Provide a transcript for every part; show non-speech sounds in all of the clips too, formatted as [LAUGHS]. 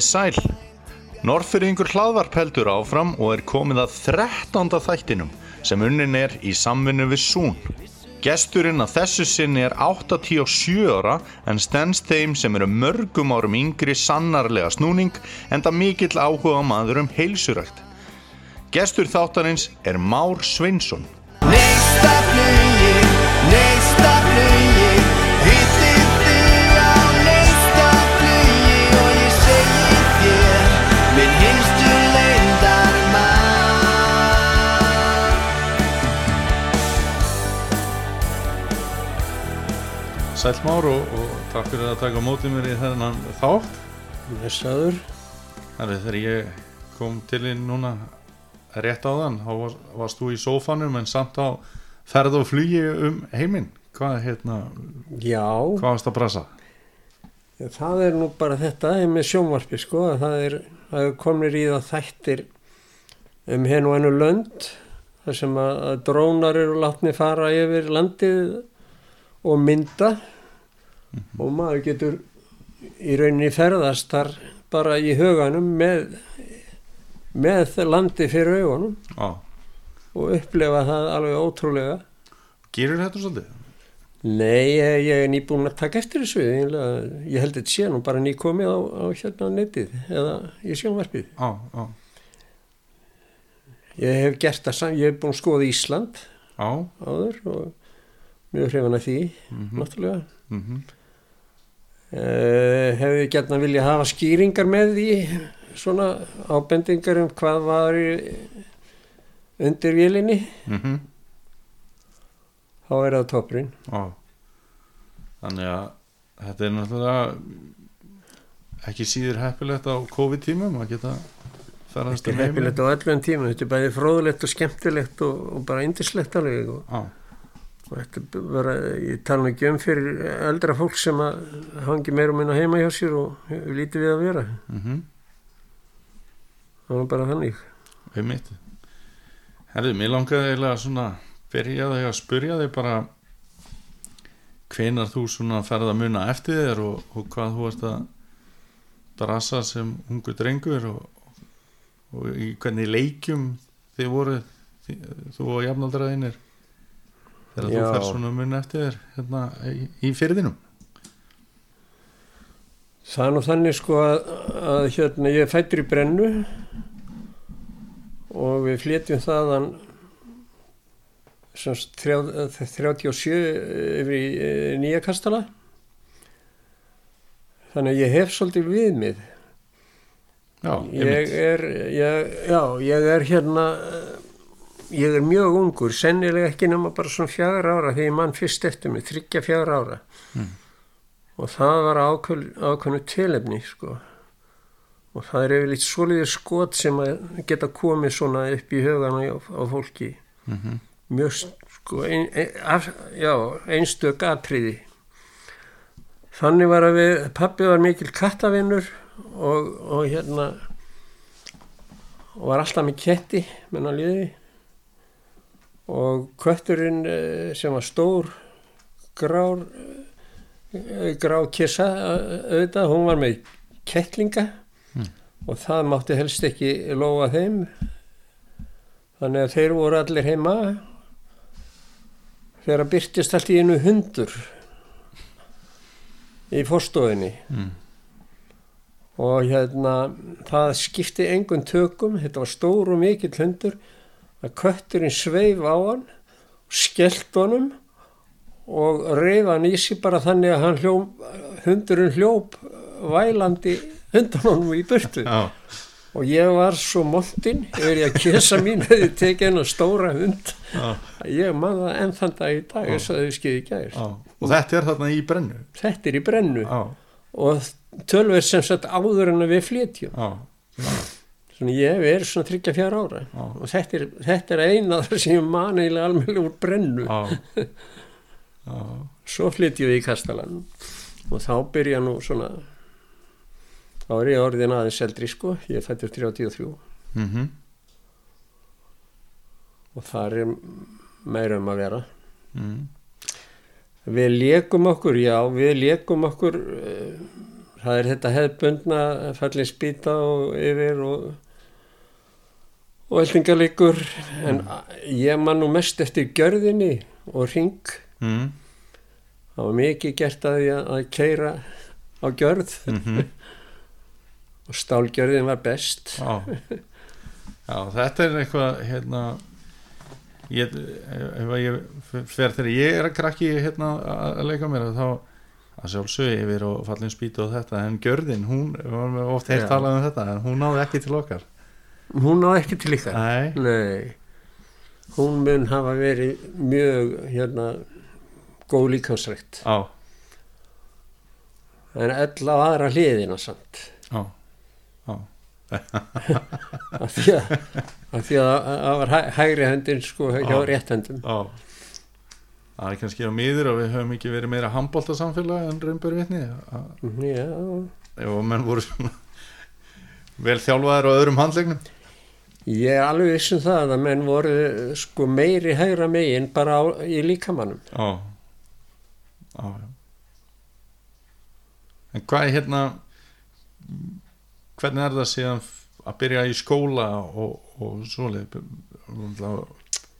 Komið sæl. Norrfyrringur hlaðvarp heldur áfram og er komið að 13. þættinum sem unnin er í samvinnu við Sún. Gesturinn að þessu sinni er 87 ára en stendst þeim sem eru mörgum árum yngri sannarlega snúning en það mikill áhuga maður um heilsurækt. Gestur þáttarins er Már Sveinsson. Sæl Már og, og takk fyrir að taka mótið mér í þennan þátt. Blessaður. Það er þegar ég kom til inn núna rétt á þann, þá var, varst þú í sófanum en samt á ferð og flugi um heiminn. Hvað, hérna, Já, hvað varst að brasa? það er nú bara þetta er með sjónvarpi sko, að það er, það er komnir í það þættir um henn og hennu lönd þar sem að, að drónar eru látni fara yfir landið og mynda. Og maður getur í rauninni ferðast þar bara í huganum með, með landi fyrir augunum. Já, og upplefa það alveg ótrúlega. Gerir þetta svolítið? Nei, ég, ég er nýbúin að taka eftir þessu. Eiginlega. ég held þetta sé nú bara nýkomið á, á hérna netið eða í sjónvarpið. Já, já, ég hef gert það, sam- ég hef búin að skoða Ísland áður og mjög hrifan af því mhm, náttúrulega. Mhm, uh, hef ég gert að vilja hafa skýringar með því svona ábendingar um hvað var undir vélinni? Mhm, þá er það toppurinn. Þannig að þetta er náttúrulega ekki síður heppilegt á COVID-tímum að geta þetta er um heppilegt á öllum tíma þetta er bæði fróðulegt og skemmtilegt og, og bara indislegt alveg og Já, og vera, ég tala ekki um fyrir eldra fólk sem hangi meira og minna heima hjá sér og lítið við að vera mhm. það var bara þannig Einmitt. Herðu, mér langaði eiginlega svona byrja þig að spyrja þig bara hvenar þú svona ferð að muna eftir þér og, og hvað þú ert að drasa sem ungu drengur og, og í hvernig leikjum þið voru þú og jafnaldraðinir þegar þú Já. ferð svona að muna eftir þér hérna í, í fyrðinum það er nú þannig sko að, að hérna ég fættur í brennu og við flétjum þaðan sem sagt þrjá- 37 yfir í eh, nýja kastala. Þannig að ég hef svolítið viðmið Já, ég er ég, já, ég er hérna ég er mjög ungur sennilega ekki nema bara svona fjagur ára þegar ég mann fyrst eftir mig, þryggja fjagur ára. Mm. og það var ákveð, ákveðnu tilefni sko. Og það er yfirleitt svoleiðir skot sem að geta komið svona upp í hugana á, á fólki. Mm mjög sko ein, ein, af, já, einstök atriði. Þannig var að við pappi var mikil kattavinnur og, og hérna og var alltaf með ketti menn á liði og kötturinn eh, sem var stór grár eh, grá kissa eh, auðvitað, hún var með kettlinga. Mm. og það mátti helst ekki lofa þeim. Þannig að þeir voru allir heima. Þegar byrtist allt í einu hundur í fórstofinni mm. og hérna það skipti engun tökum. Þetta var stór og mikill hundur að kötturinn sveif á hann skellt honum og reyf hann í sig bara þannig að hann hljóp, hundurinn hljóp vælandi hundan honum í burtu. Já, og ég var svo montinn yfir ég að kesa mín hefði tekið hennar stóra hund. Já, að ég man það enn þann dag í dag eins og þau skeiði gæðir já. Og þetta er þarna í brennu? Þetta er í brennu. Já, og tölver sem sagt áður en að við flytjum. Já, svona ég hef verið svona 34 ára. Já. og þetta er, þetta er eina þar sem ég man eiginlega almennilega úr brennu. Já. Já, [LAUGHS] svo flytjum við í Kastalan og þá byrja nú svona þá er ég orðin aðeins eldri sko. Ég fættur 33 mhm. Og þar er meira um að vera. Mm. Við leikum okkur, já, við leikum okkur uh, það er þetta hefðbundna fallin spýta og yfir og og eldingalíkur en ég man nú mest eftir gjörðinni og ring mm. það var mikið gert að því að, keira á gjörð. Mm [LAUGHS] og stálgjörðin var best. Já. Já, þetta er eitthvað hérna ég, ef ég fer þegar ég er að krakki hérna að leika mér þá að sjálfsög yfir og fallin spýtu og þetta en gjörðin, hún, við varum oft heilt talað um þetta en hún náði ekki til okkar hún á ekki til ykkar? Nei, Nei, hún mun hafa verið mjög hérna góð líkansrækt á, en ell á aðra hliðina samt. Á, á. [LAUGHS] Af því að af því að það var hæ- hægri hendin sko hjá Já. rétt hendum á. Það er kannski á miður að við höfum ekki verið meira handbólta samfélag en raunbör vitni. Já, að menn voru svona vel þjálfaðir á öðrum handlegnum ég er alveg viss um það að menn voru sko meiri hægra megin bara á, í líkamannum Já Já, já. En hvað er hérna hvernig er það síðan að byrja í skóla og, og svoleið?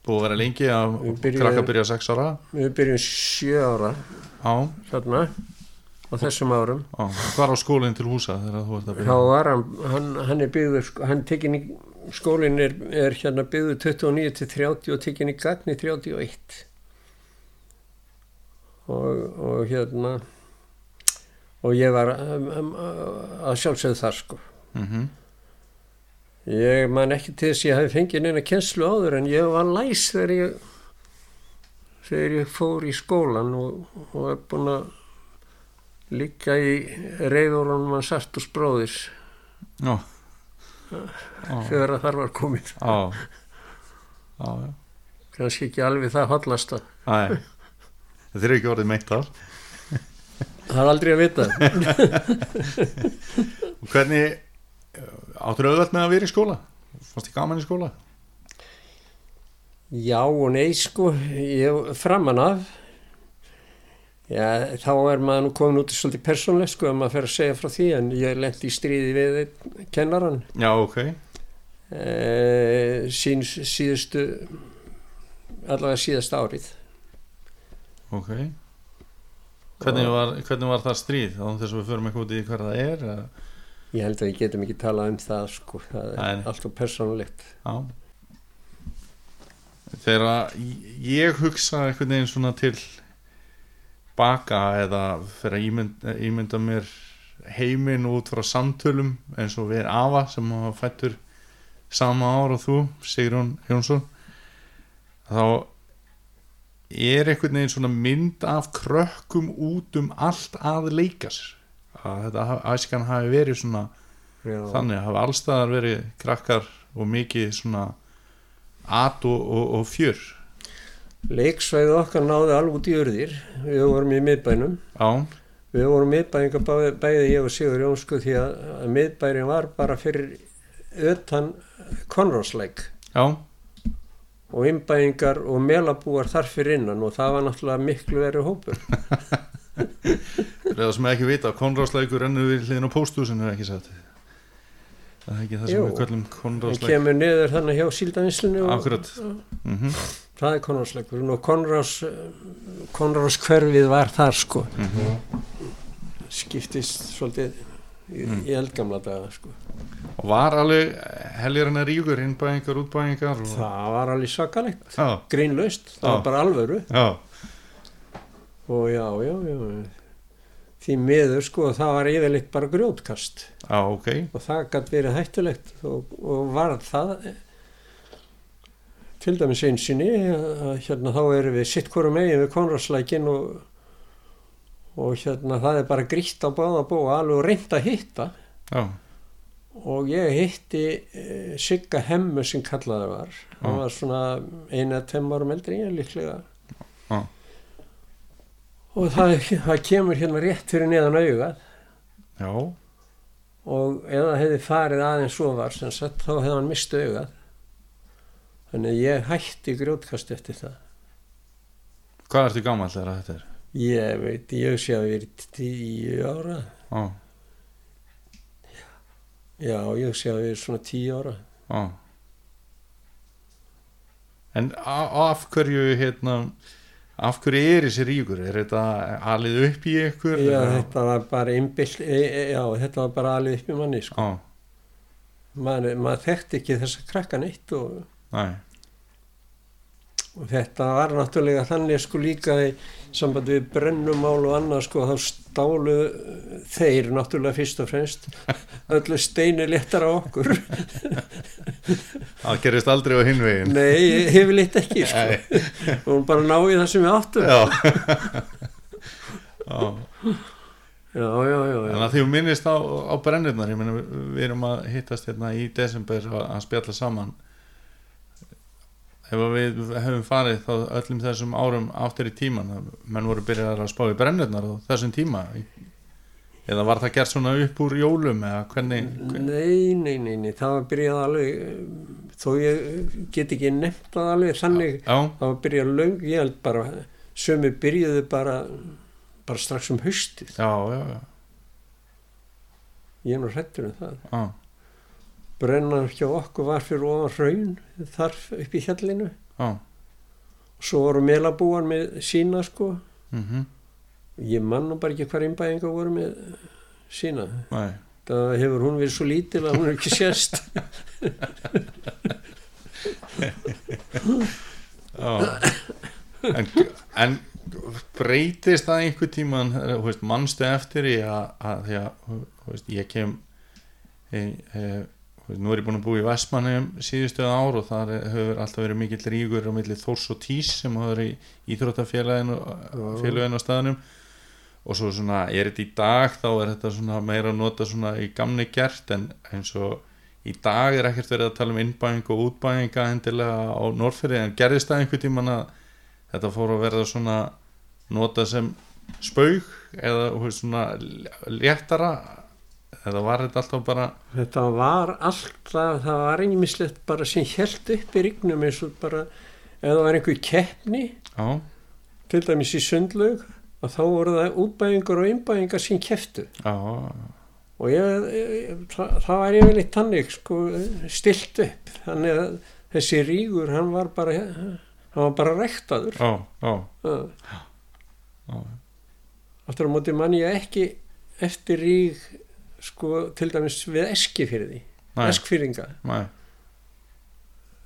Búið að vera lengi að krakka byrja 6 ára. Við byrjum sjö ára Já, þarna á þessum árum. Já, hvað á skólinn til húsa þegar þú ert að byrja? Var hann, hann, er byggður sko, hann tekin í skólinn er, er hérna byggður 29 til 30 og tekin í gagn í 31 og, og hérna og ég var um, um, að sjálfsögðu þar sko. Mm ég man ekki til þess að ég hafi fengið neina kenslu áður en ég var læs þegar ég þegar ég fór í skólan og, og er búin að líka í reyðórunum hans Artús bróðis Já, þegar að þar var [LAUGHS] já. Kannski ekki alveg það hollasta. Æ, þetta er ekki orðið meint af það er aldrei að vita. [LAUGHS] Hvernig áttur auðvelt með að vera í skóla? Fannst þið gaman í skóla? já og nei sko. Ég framan af já, þá er maður nú komin út í svolítið persónlega sko að maður fer að segja frá því en ég lendi í stríði við kennaran Já, ok e, sín síðustu allavega síðasta árið Ok Hvernig var, hvernig var það stríð? Þá þess að við förum eitthvað út í hvað það er eða? ég held að við getum ekki talað um það sko það er Nei. allt og persónulegt Já Þegar ég hugsa einhvern veginn svona til baka eða fyrir að ímynda, ímynda mér heiminn út frá samtölum eins og við Ava sem fættur sama ár og þú, Sigrún Jónsson þá er einhvern veginn svona mynd af krökkum út um allt að leika sér að þetta æskan hafi verið svona Já. þannig hafa allstaðar verið krakkar og mikið svona at og, og, og fjör leiksvæðið okkar náði alveg út í urðir. Við vorum í miðbænum. Já, Við vorum miðbæringar bæði, bæði ég og Sigur Jónsku því að, að miðbærin var bara fyrir utan konrósleik og innbæringar og melabúar þar fyrir innan og það var náttúrulega miklu verið hópur. [LAUGHS] það sem ekki vita konrásleikur rennur við hliðin á pósthúsinu er ekki sagt það er ekki það sem Jú. við köllum Það konrásleik kemur niður þannig hjá síldavinslinu og akkurat. mm það er konrósleikur og konrás, konrás hverfið var þar sko. Skiptist svolítið í, Mm. í eldgamla daga sko. og var alveg helgirinn að ríkur innbæðingar, útbæðingar og... Það var alveg svakalegt, já, grínlaust, það Já. var bara alvöru. já, og já, já, já því miður sko það var yfirleitt bara grjótkast já, ok og það gæti verið hættulegt og, og var það til dæmis einsinni hérna þá erum við sitt hverju megin við konrarslækin og, og hérna það er bara grítt á báða búa alveg reynd að hitta. Já, og ég hitti e, Sigga Hemmu sem kallaði var. Hann Já. var svona tveim árum eldri ég líklega. Já. og það, það kemur hérna rétt fyrir neðan já, og ef það hefði farið aðeins svo var sem sagt þá hefði hann mist augað þannig að ég hætti grjótkast eftir það hvað ertu gammal þegar þetta er ég veit, ég sé að við erum tíu ára já, já, ég sé að við erum svona tíu ára Já. En af hverju hérna af hverju er þessi ríkur? Er þetta alið upp í ykkur? já, þetta var bara innbill e, e, já, þetta var bara alveg upp í manni sko. Maður, maður þekkti ekki þessa krakka neitt og, og þetta var náttúrulega þannig sko líka í sambandi við brennumál og annað sko þá stálu þeir náttúrulega fyrst og fremst [LAUGHS] öllu steini léttar á okkur. [LAUGHS] Það gerist aldrei á hinvegin nei, hefur lit ekki sko. [LAUGHS] Og bara ná í það sem við áttum. Já. Já, já, já, já, en að því þú minnist á, á brennirnar, ég meina við, erum að hittast hérna í desember að, að spjalla saman ef við hefum farið þá öllum þessum árum áttir í tíman menn voru byrjað að spá í brennirnar á þessum tíma. Eða var það gert svona upp úr jólum eða hvernig, Nei, nei, nei, nei, það var byrjað alveg þó ég get ekki nefnt það alveg þannig já, það var byrjað löng, ég held bara sömu byrjuðu bara bara strax um haustið. Já, já, já, ég er nú hrættur um það. Já, brennan hjá okkur var fyrir ofan raun þar upp í hjallinu. Og svo voru melabúan með sína sko. Mm ég man nú bara ekki hvar innbæðinga voru með sína. Nei, það hefur hún verið svo lítil að hún er ekki sérst. [LAUGHS] En, en breytist það einhver veist, mannstu eftir í að, að að veist, ég kem e, e, þú veist, nú er ég búin að búa í Vestmannum síðustu ár og þar hefur alltaf verið mikill ríkur á milli Þórs og Tís sem hafa verið í Íþróttafélaginu félaginu á staðnum. Og svo svona er þetta í dag þá er þetta svona meira að nota svona í gamni gert en eins og í dag er ekkert verið að tala um innbæðing og útbæðinga endilega á Norrfyrir en gerðist það einhvern tíman að þetta fór að verða svona nota sem spaug eða svona léttara eða var þetta alltaf bara þetta var alltaf það var einmislegt bara sem held upp í rignum eins og bara ef það var einhver keppni já, til dæmis í sundlaug að þá voru það útbæðingar og innbæðingar sem já, og ég, ég, það, það var yfirleitt þannig sko, stilt upp. Þannig að þessi rígur hann var bara hann var bara rektaður aftur á móti mann ég ekki eftir ríg sko til dæmis við eskifyrði eskfyrringa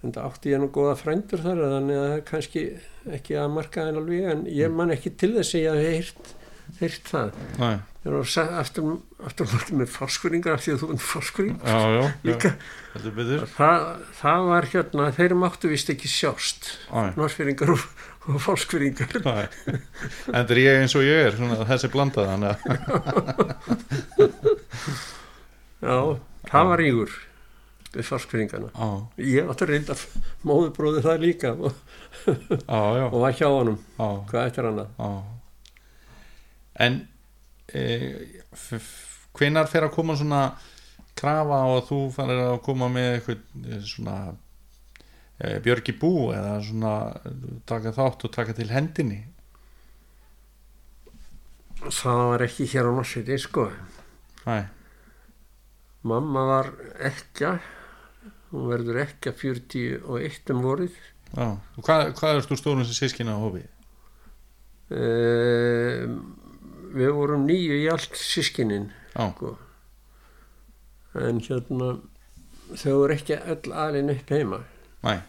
en það átti ég nú góða frændur þar þannig að það er kannski ekki að marka en alveg en ég man ekki til þess að ég hef heyrt, það. Nei, ég var sa- aftur, aftur móti með fórskvöringar af því að þú erum fórskvöring það, það var hérna, þeir máttu vist ekki sjást. Norskvöringar og, og fórskvöringar Nei. en þetta er ég eins og ég er svona, þessi blandað þannig að já, það var rígur við fórskvöringarna já, ég átti reynda móðubróði það líka og, já, já, og var hjá honum. Já, hvað eftir já. en e, hvenar fer að koma svona krafa á að þú farir að koma með eitthvað eh, svona e, björgi bú eða svona taka þátt og taka til hendinni. Það var ekki hér á Norsviti sko. Nei, mamma var ekka hún verður ekka 41 um vorið. Já, og hvað, hvað er þú stórum sem sískina á hófi? e, við vorum nýju í allt sískinin Já, sko. en hérna þau voru ekki öll alin upp heima næ,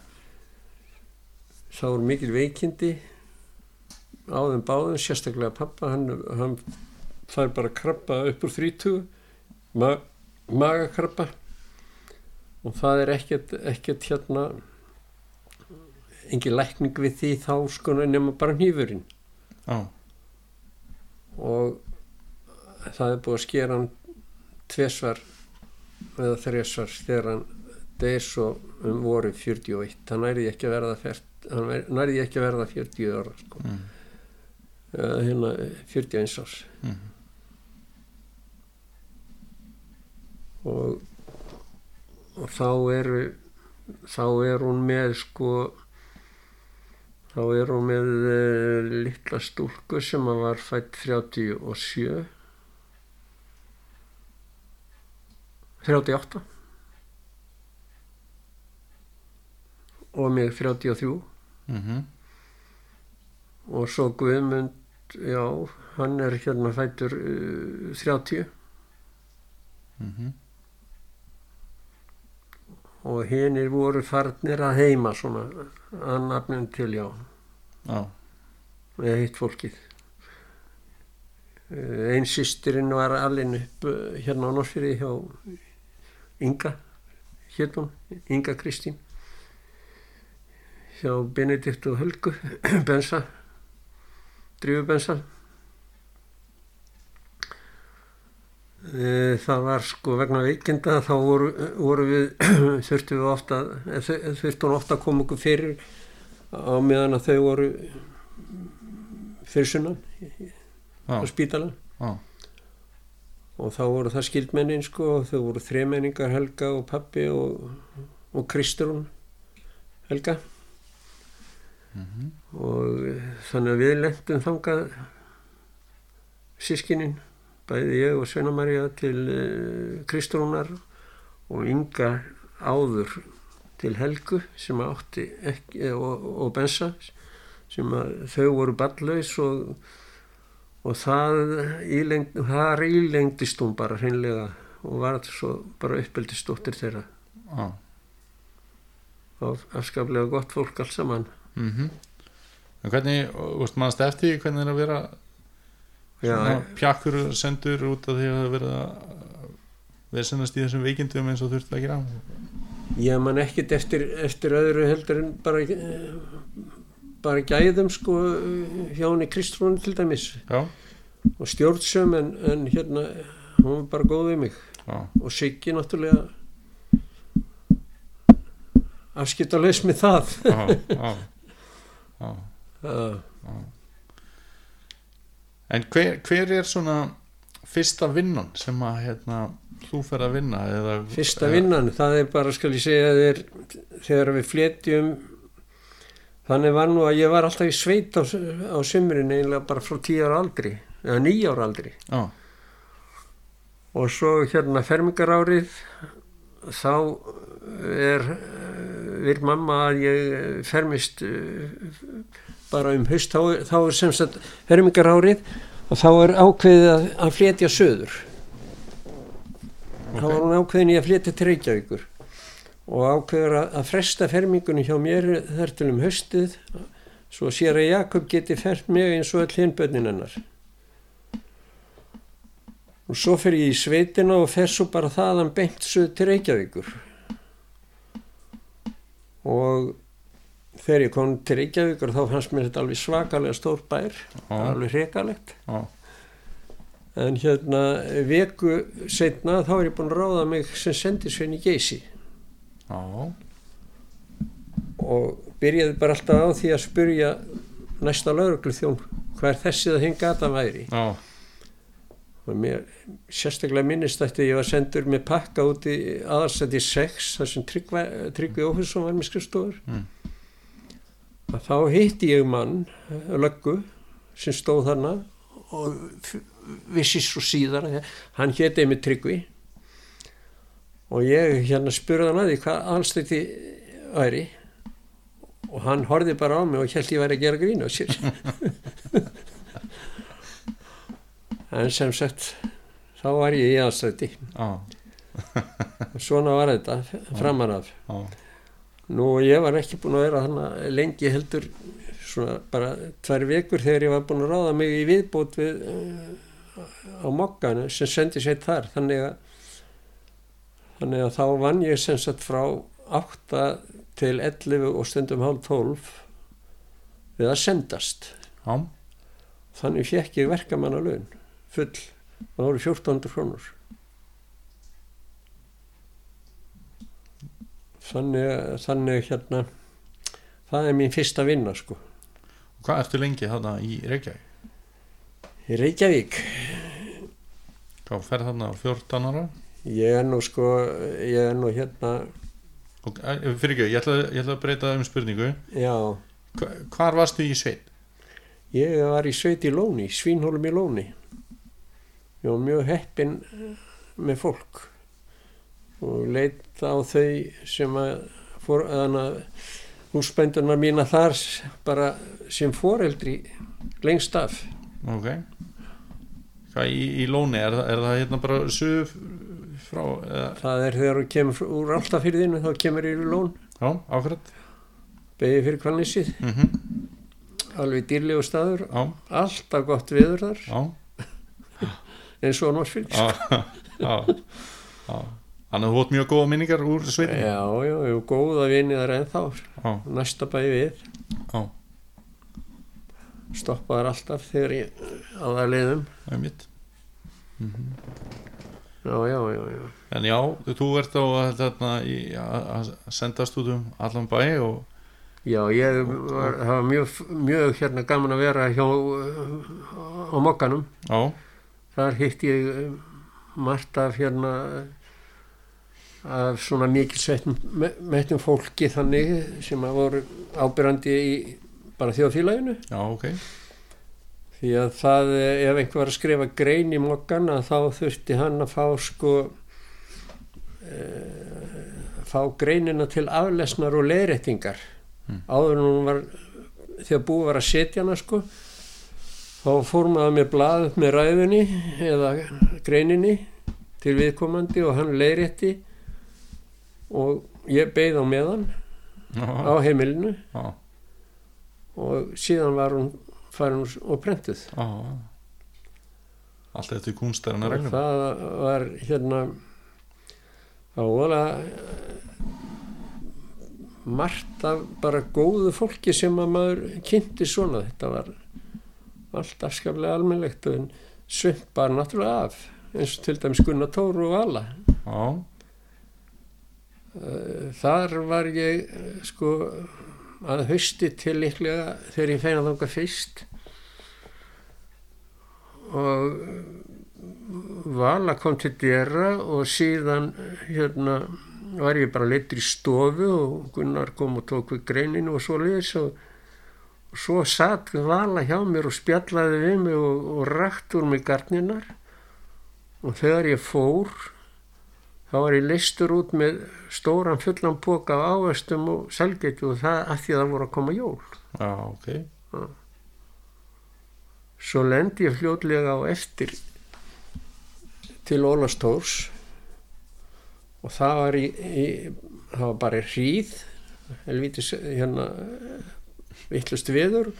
það voru mikil veikindi á þeim báðum sérstaklega pappa hann, hann fær bara krabba upp úr 30 ma magakrabba. Og það er ekkert, ekkert hérna engin lækning við því þá sko nema bara hnífurinn. Já, og það er búið að skera hann tvesvar eða þresvar þegar hann deyr svo um voru 41 hann nærði ekki að verða hann nærði ekki að verða 40 ára sko. mm, eða hérna 41 árs. Mm, og, og þá eru þá er hún með sko þá er hún með uh, litla stúlku sem að var fætt 37 38 og mig 33 mhm, og svo Guðmund, já, hann er hérna fættur uh, 30 mhm, og hinir voru farnir að heima svona að nafnum til, já, já, með hitt fólkið. Uh, Einn sýstirinn var alveg upp uh, hérna á Norrfyrði hjá Inga, hérna, Inga Kristín, hjá Benedikt og Helgu, [CLEARS THROAT] Bensa, Drífubensa. Eh, Það var sko vegna veikinda þá voru, voru við, [CLEARS THROAT] þurftum við ofta, eh, þurfti hún ofta að koma okkur fyrir á meðan að þau voru fyrir sunnan á spítalan já, og þá voru það skildmennin sko og þau voru þremenningar Helga og pappi og, og Kristrún Helga mhm, og eh, þannig að við lendum þangað sískinin bæði ég og Sveina María til uh, Kristrúnar og Inga áður til Helgu sem átti ekki, eh, og, og Bensa sem að þau voru ballaus og, og það, ílengd, það ílengdist hún bara hreinlega og var svo bara uppeldistóttir þeirra. Já, og afskaplega gott fólk allt saman mhm. En hvernig, veist, mannst eftir hvernig er að vera Já, pjakkur sendur út af því að það verið að vesenast í þessum veikindum eins og þurfti að gera? Ég man ekkit eftir, eftir öðru heldur en bara, bara gæðum sko hjá henni Kristrún til dæmis. Já, og stjórnsöm en, en hérna hún var bara góð við mig. Já, og Siggi náttúrulega afskiptalaus með það. Já, já, já. En hver, hver er svona fyrsta vinnan sem að hérna, þú fer að vinna eða, fyrsta vinnan það er bara skal ég segja þér þegar við flétjum þannig var nú að ég var alltaf í sveit á, á sumrin eiginlega bara frá tíu ára aldri eða níu ára aldri. Já, og svo hérna fermingarárið þá er vil mamma að ég fermist eh, bara um haust þá, þá er sem sagt fermingarárið og þá er ákveðið að, að flétja söður þá var hún ákveðin í að flétja til Reykjavíkur og ákveður að, að fresta fermingunni hjá mér þar til um haustið svo sér að Jakob geti fert mig eins og öll hinn bönnin hennar. Og svo fer ég í sveitina og fer svo bara þaðan beint söð til Reykjavíkur og þegar ég kom til Reykjavíkur þá fannst mér þetta alveg svakalega stór bær já, alveg hrekalegt já, en hérna veku setna þá er ég búin að ráða mig sem sendisvein í Geysi. Já, og byrjaði bara alltaf á því að spurja næsta lauruglu þjón hvað er þessi það hinn gata væri. Já, og mér sérstaklega minnist að ég var sendur með pakka út í aðalstætti 6 þar sem Tryggvi Ófusson var með skrifstofur. Mm. að þá hitti ég mann löggu sem stóð þarna og vissi svo síðar hann héti með Tryggvi. Og ég hérna spurði hann að því hvað aðalstætti væri. Og hann horfði bara á mig og held ég væri að gera grín á sér [LAUGHS] en sem sagt þá var ég í aðstætti já, svona var þetta framan af. Já, nú ég var ekki búin að vera þannig lengi heldur svona bara tvær vekur þegar ég var búin að ráða mig í viðbót við uh, á mokkanu sem sendi sér þar. Þannig að þannig að þá vann ég sem sagt frá 8 til 11 og stundum hálf 12 við að sendast. Já, þannig fekk ég verkamanna laun full, það voru 1400 krónur. Þannig, þannig hérna það er mín fyrsta vinna sko. Hvað ertu lengi þarna í Reykjavík? í Reykjavík? Þá ferð þarna á 14 ára. Ég er nú sko ég er nú hérna og fyrir ekki, ég ætla, ég ætla að breyta um spurningu. Já, Hva, Hvar varstu í sveit? ég var í sveit í Lóni Svínhólum í Lóni ég var mjög heppin með fólk. Og leit á þau sem að fór, þannig að húsbændunar mína þar bara sem foreldri lengst af. Ok. Hvað í, í lóni, er, er það hérna bara suð frá, eða, það er þegar þú kemur úr alltafyrðinu þá kemur yfir lón. Já, ákvæmt beigði fyrir kvalnissið, mm alveg dýrlegu staður. Já, alltaf gott viður þar. Já, eins og já, já, já. Þannig að þú hótt mjög góða minningar úr sveitin já, já, já, góða vini þar ennþá. Já, næsta bæði við. Já, stoppaðar alltaf þegar ég á það leiðum. Það er mitt já, já, já, já. En já, þú ert á að, að sendast út um allan bæ og Já, ég var, var mjög, mjög hérna gaman að vera hjá á mokkanum. já, Þar hitt ég uh, margt af hérna af svona mikil metnum fólki þannig sem að voru ábyrrandi í bara þjóðfélaginu. já, ok Því að það, eh, ef einhver var að skrifa grein í mokkan að þá þurfti hann að fá sko e, fá greinina til aflesnar og leiðréttingar Mm. áður en hún var þegar búið var að setja hana sko þá fór maður með blað upp með ræðunni [LAUGHS] eða greininni til viðkomandi og hann leiðrétti og ég beigð á meðan á heimilinu. Já, og síðan var hún farin og prentuð. Allt eftir kúnstarinn að og reglum. Það var hérna það var margt af bara góðu fólki sem að maður kynnti svona. Þetta var allt afskaplega almennlegt en sumt bara náttúrulega af eins og til dæmis Gunnar Tóru og Vala. Já, Eh, þar var ég sko að hausti til líklega þegar ég feina þanga fyrst. Og Vala kom til dýra og síðan hérna var ég bara leittur í stofu og Gunnar kom og tók við greininu og svo liðis og, og svo satt Vala hjá mér og spjallaði við mig og, og rætt úr mig garninar og þegar ég fór þá var ég leistur út með stóran fullan póka af ávestum og selgetu og það að því að það voru að koma jól. Já, ok. Svo lendi ég fljótlega á eftir til Ólastórs og það var í, í það var bara hríð helvítis hérna vittlust viður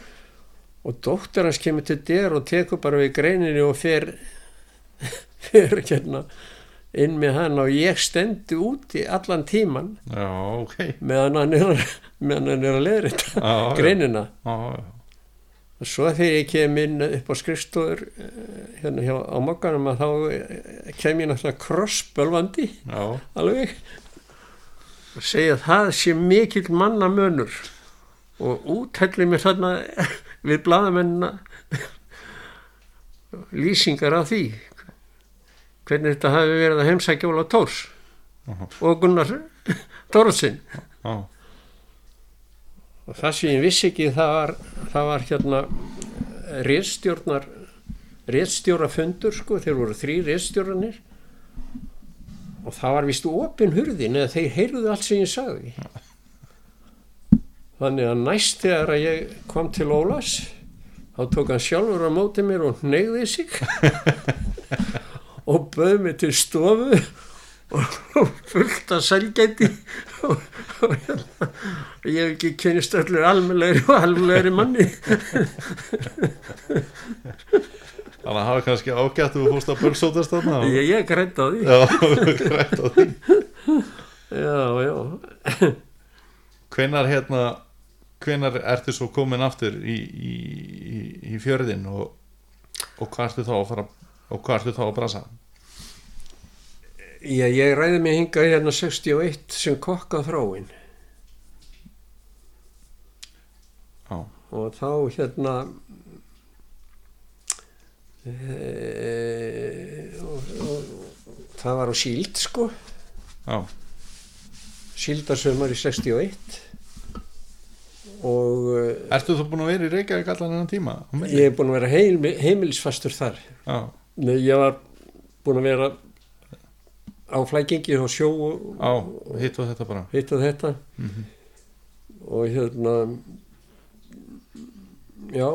og dóttir hans kemur til dyr og tekur bara við greininni og fer [LAUGHS] fer hérna inn með hann og ég stendi úti allan tíman já, ok. meðan hann er, meðan hann er að leiða þetta greinina. Já, já, og svo þegar ég kem inn upp á skrifstofur hérna hjá á mokkanum að þá eh, kem ég náttúrulega krossbölvandi. Alveg. Og segja að það sé mikill manna mönur og úthelli mér þarna við bladamennina lýsingar á því hvernig þetta hafi verið að heimsækja Óla Tórs Aha. og Gunnar Tórsson já, og það sem ég vissi ekki það var, það var hérna réttstjórnar réttstjórafundur sko, þeir voru þrý réttstjóranir og það var vist opin hurðin eða þeir heyrðu allt sem ég sagði þannig að næst þegar að ég kom til Ólas þá tók hann sjálfur á móti mér og neyði sig [LAUGHS] og bauð mig til stofu og fullt af sælgæti. Og, og hérna, ég hef ekki kynist öllur almennlegri og almennlegri manni. Þannig að hafa kannski ágætt að þú fórst að bölsótast þarna og- ég, ég grænt á því. Já, grætt á því. Já, já. Hvenar hérna hvenar ertu svo komin aftur í, í, í, í fjörðin og, og hvað ertu þá að fara og hvað ertu þá að brasa? Já, ég ræði mig hingað hérna 61 sem kokka þróin. Já, og þá hérna e, og, og, það var á síld sko. Já, síldarsömmar í 61 og eh, ertu þú búin að vera í Reykjavík allan enn tíma? Ég er búin að vera heil, heimilisfastur þar. Já, Nei, ég var búin að vera á flækingi og sjó og, á, hitt og þetta bara. Hitt og þetta. Og hérna já.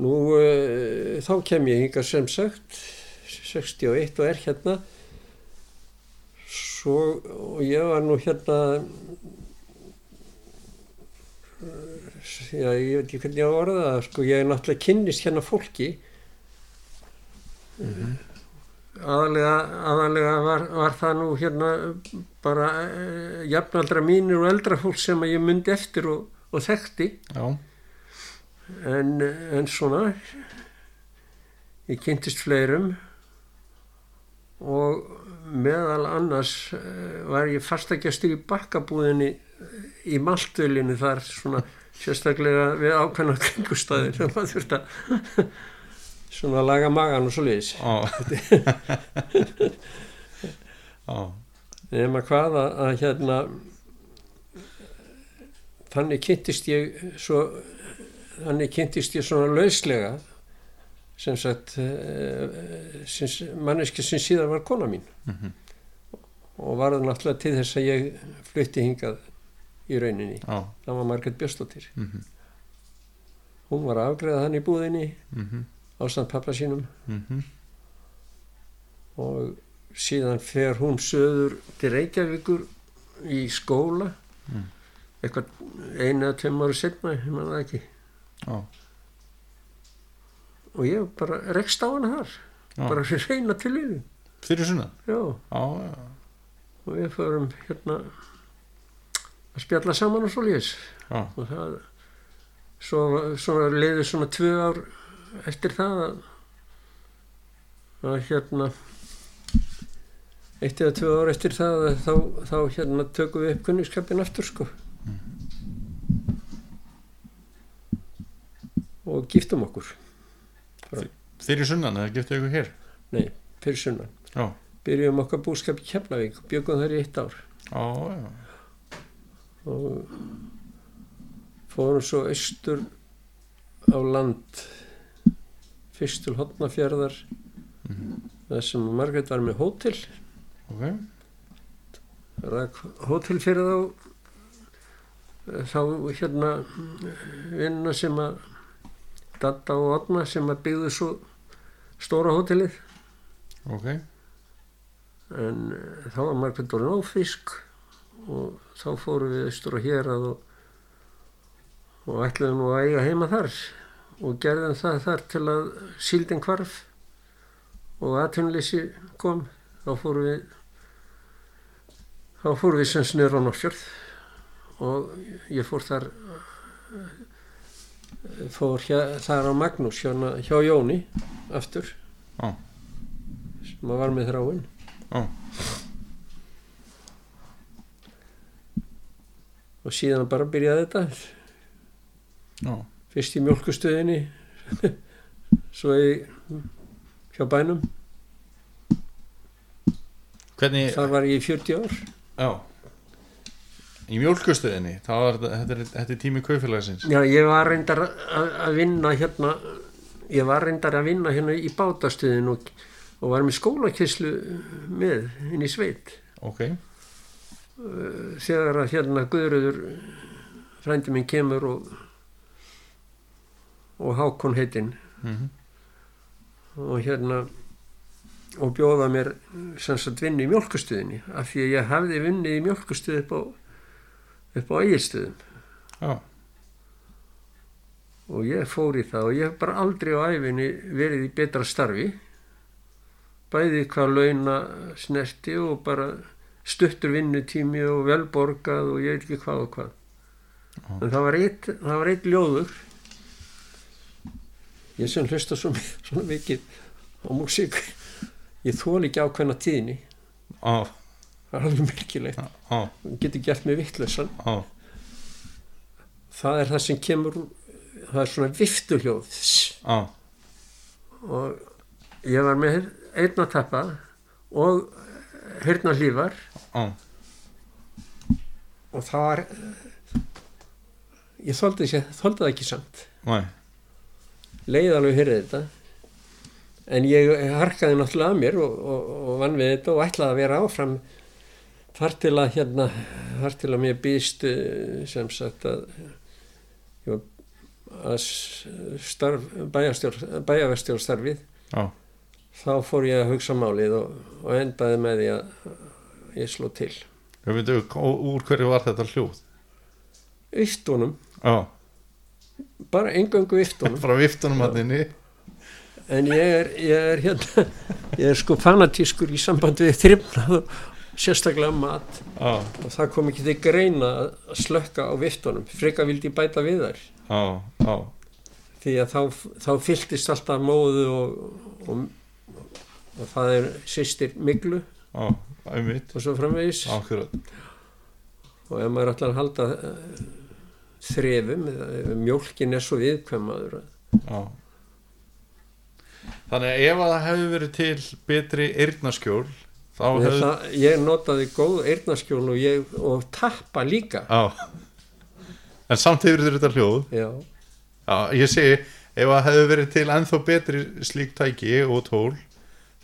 Nú uh, þá kem ég hinga sem sagt 61 og er hérna. Svo og ég var nú hérna já ég veit ekki hvernig ég á að orða það sko ég er náttúrulega kynnist hérna fólki. Aðalega, aðalega var, var það nú hérna bara uh, jafnaldra mínir og eldra fólk sem að ég myndi eftir og, og þekkti. Já, en, en svona ég kynntist fleirum og meðal annars eh, var ég fastagestur í bakkabúðinni í Maltvölinu þar svona sérstaklega við ákveðna kringustæðir sem maður þurft að [LAUGHS] svona laga magan og svo á, [LAUGHS] nema hvað að, að hérna þannig kynntist ég svo þannig kynntist ég svona lauslega sem sagt uh, manneski sem síðan var kona mín. Mhm. og var það náttúrulega til þess að ég flutti hingað í rauninni. Á það var Margrét Björstóttir mhm, hún var að afgreða hann í búðinni mhm, ástand pappa sínum. Mhm. Og síðan fer hún söður til Reykjavíkur í skóla. Mm. eitthvað einu eða tveim ári setna, ég man það ekki. Á, og ég bara rekst á hana þar. Já. bara reyna til yfir fyrir sunna já, á, já, og við förum hérna að spjalla saman og svo lýs á, og það svo, svona leiði svona tvö ár eftir það að, að hérna eitt eða tvö ár eftir það að þá, þá hérna tökum við upp kunningskapin aftur sko. Og giftum okkur. Fyrir sunnan eða giftu ykkur hér? Fyrir sunnan. Já, byrjum okkar búskap í Keflavík og bjögum þar í eitt ár. Á, já, og fórum svo austur á land fyrst til Hotnafjörðar þar sem Margrét var með hótel. Ok. Rak hótel fyrir þá þá hérna vinna sem að Dadda og Otna sem að byggðu svo stóra hótelið. Ok, en eh, þá var Margrét orðin ófisk og þá fórum við austur og hérað og, og ætluðum nú að eiga heima þar. Og gerðum það þar til að síldin hvarf og atvinnleysi kom. Þá fórum við þá fórum við sem snur á Norrfjörð og ég fór þar fór hjá, þar á Magnús hjá, hjá Jóni aftur. Á, sem að var með þráin á, og síðan bara byrjaði þetta. Á, fyrst í mjölkustöðinni [LAUGHS] svo í hjá bænum. Hvernig þar var ég í 40 ár. Já. Í mjólkustöðinni, þá er þetta, er, þetta er tími kaufélagsins já ég var reyndar að, að vinna hérna ég var reyndar að vinna hérna í bátastöðin og, og var með skólakyslu með inn í sveit. Ok, þegar að hérna Guðröður frændi minn kemur og og Hákon heitinn. Mhm, og hérna og bjóða mér sem sagt vinnu í mjölkustöðinni af því að ég hafði vinnið í mjölkustöð upp á upp á eigilstöðum já, og ég fór í það og ég hef bara aldrei á æfinni verið í betra starfi. Bæði hvað launa snerti og bara stuttur vinnutími og velborgað og ég veit ekki hvað og hvað. En það var eitt, það var eitt ljóður. Ég sem hlusta svo, [LAUGHS] svona mikið á músík ég þól ekki ákveðna tíðni. Á, það er alveg merkilegt. Á, getur gert mig vittlösan á. Það er það sem kemur það er svona viftuljóð og ég var með einna tappa og hérna hlífar á, og það var ég þóldi, það ekki samt. Næ, leið alveg fyrir þetta. En ég harkaði náttúrulega að mér og, og, og vann við þetta og ætlaði að vera áfram þar til að hérna þar til að mér býst eh, sem sagt að að starf bæjarverstjór starfið. Já, þá fór ég að hugsa málið og, og endaði með því að ég sló til. Við veitum, úr hverju var þetta hljóð? viftunum, Já, bara engöngu viftunum. Frá viftunum að þinni. en ég er, ég er hérna ég er sko fanatískur í sambandi við þrifnað og sérstaklega mat. Já, og það kom ekki til greina að slökka á viftunum. Freka vildi ég bæta við þær. Já, því að þá, þá fylltist alltaf móðu og, og, og það er sýstir já, einmitt, og svo framvegis akkurat. og ef maður ætlar að halda uh, þrefum, eða mjólkin er svo viðkvæmaður að- Já. Þannig að ef að það hefði verið til betri eyrnaskjól, þá það, ég notaði góð eyrnaskjól og, ég, og tappa líka Já. En samt hefur þetta hljóð. já, Já, ég segi, ef að hefði verið til ennþá betri slík tæki og tól,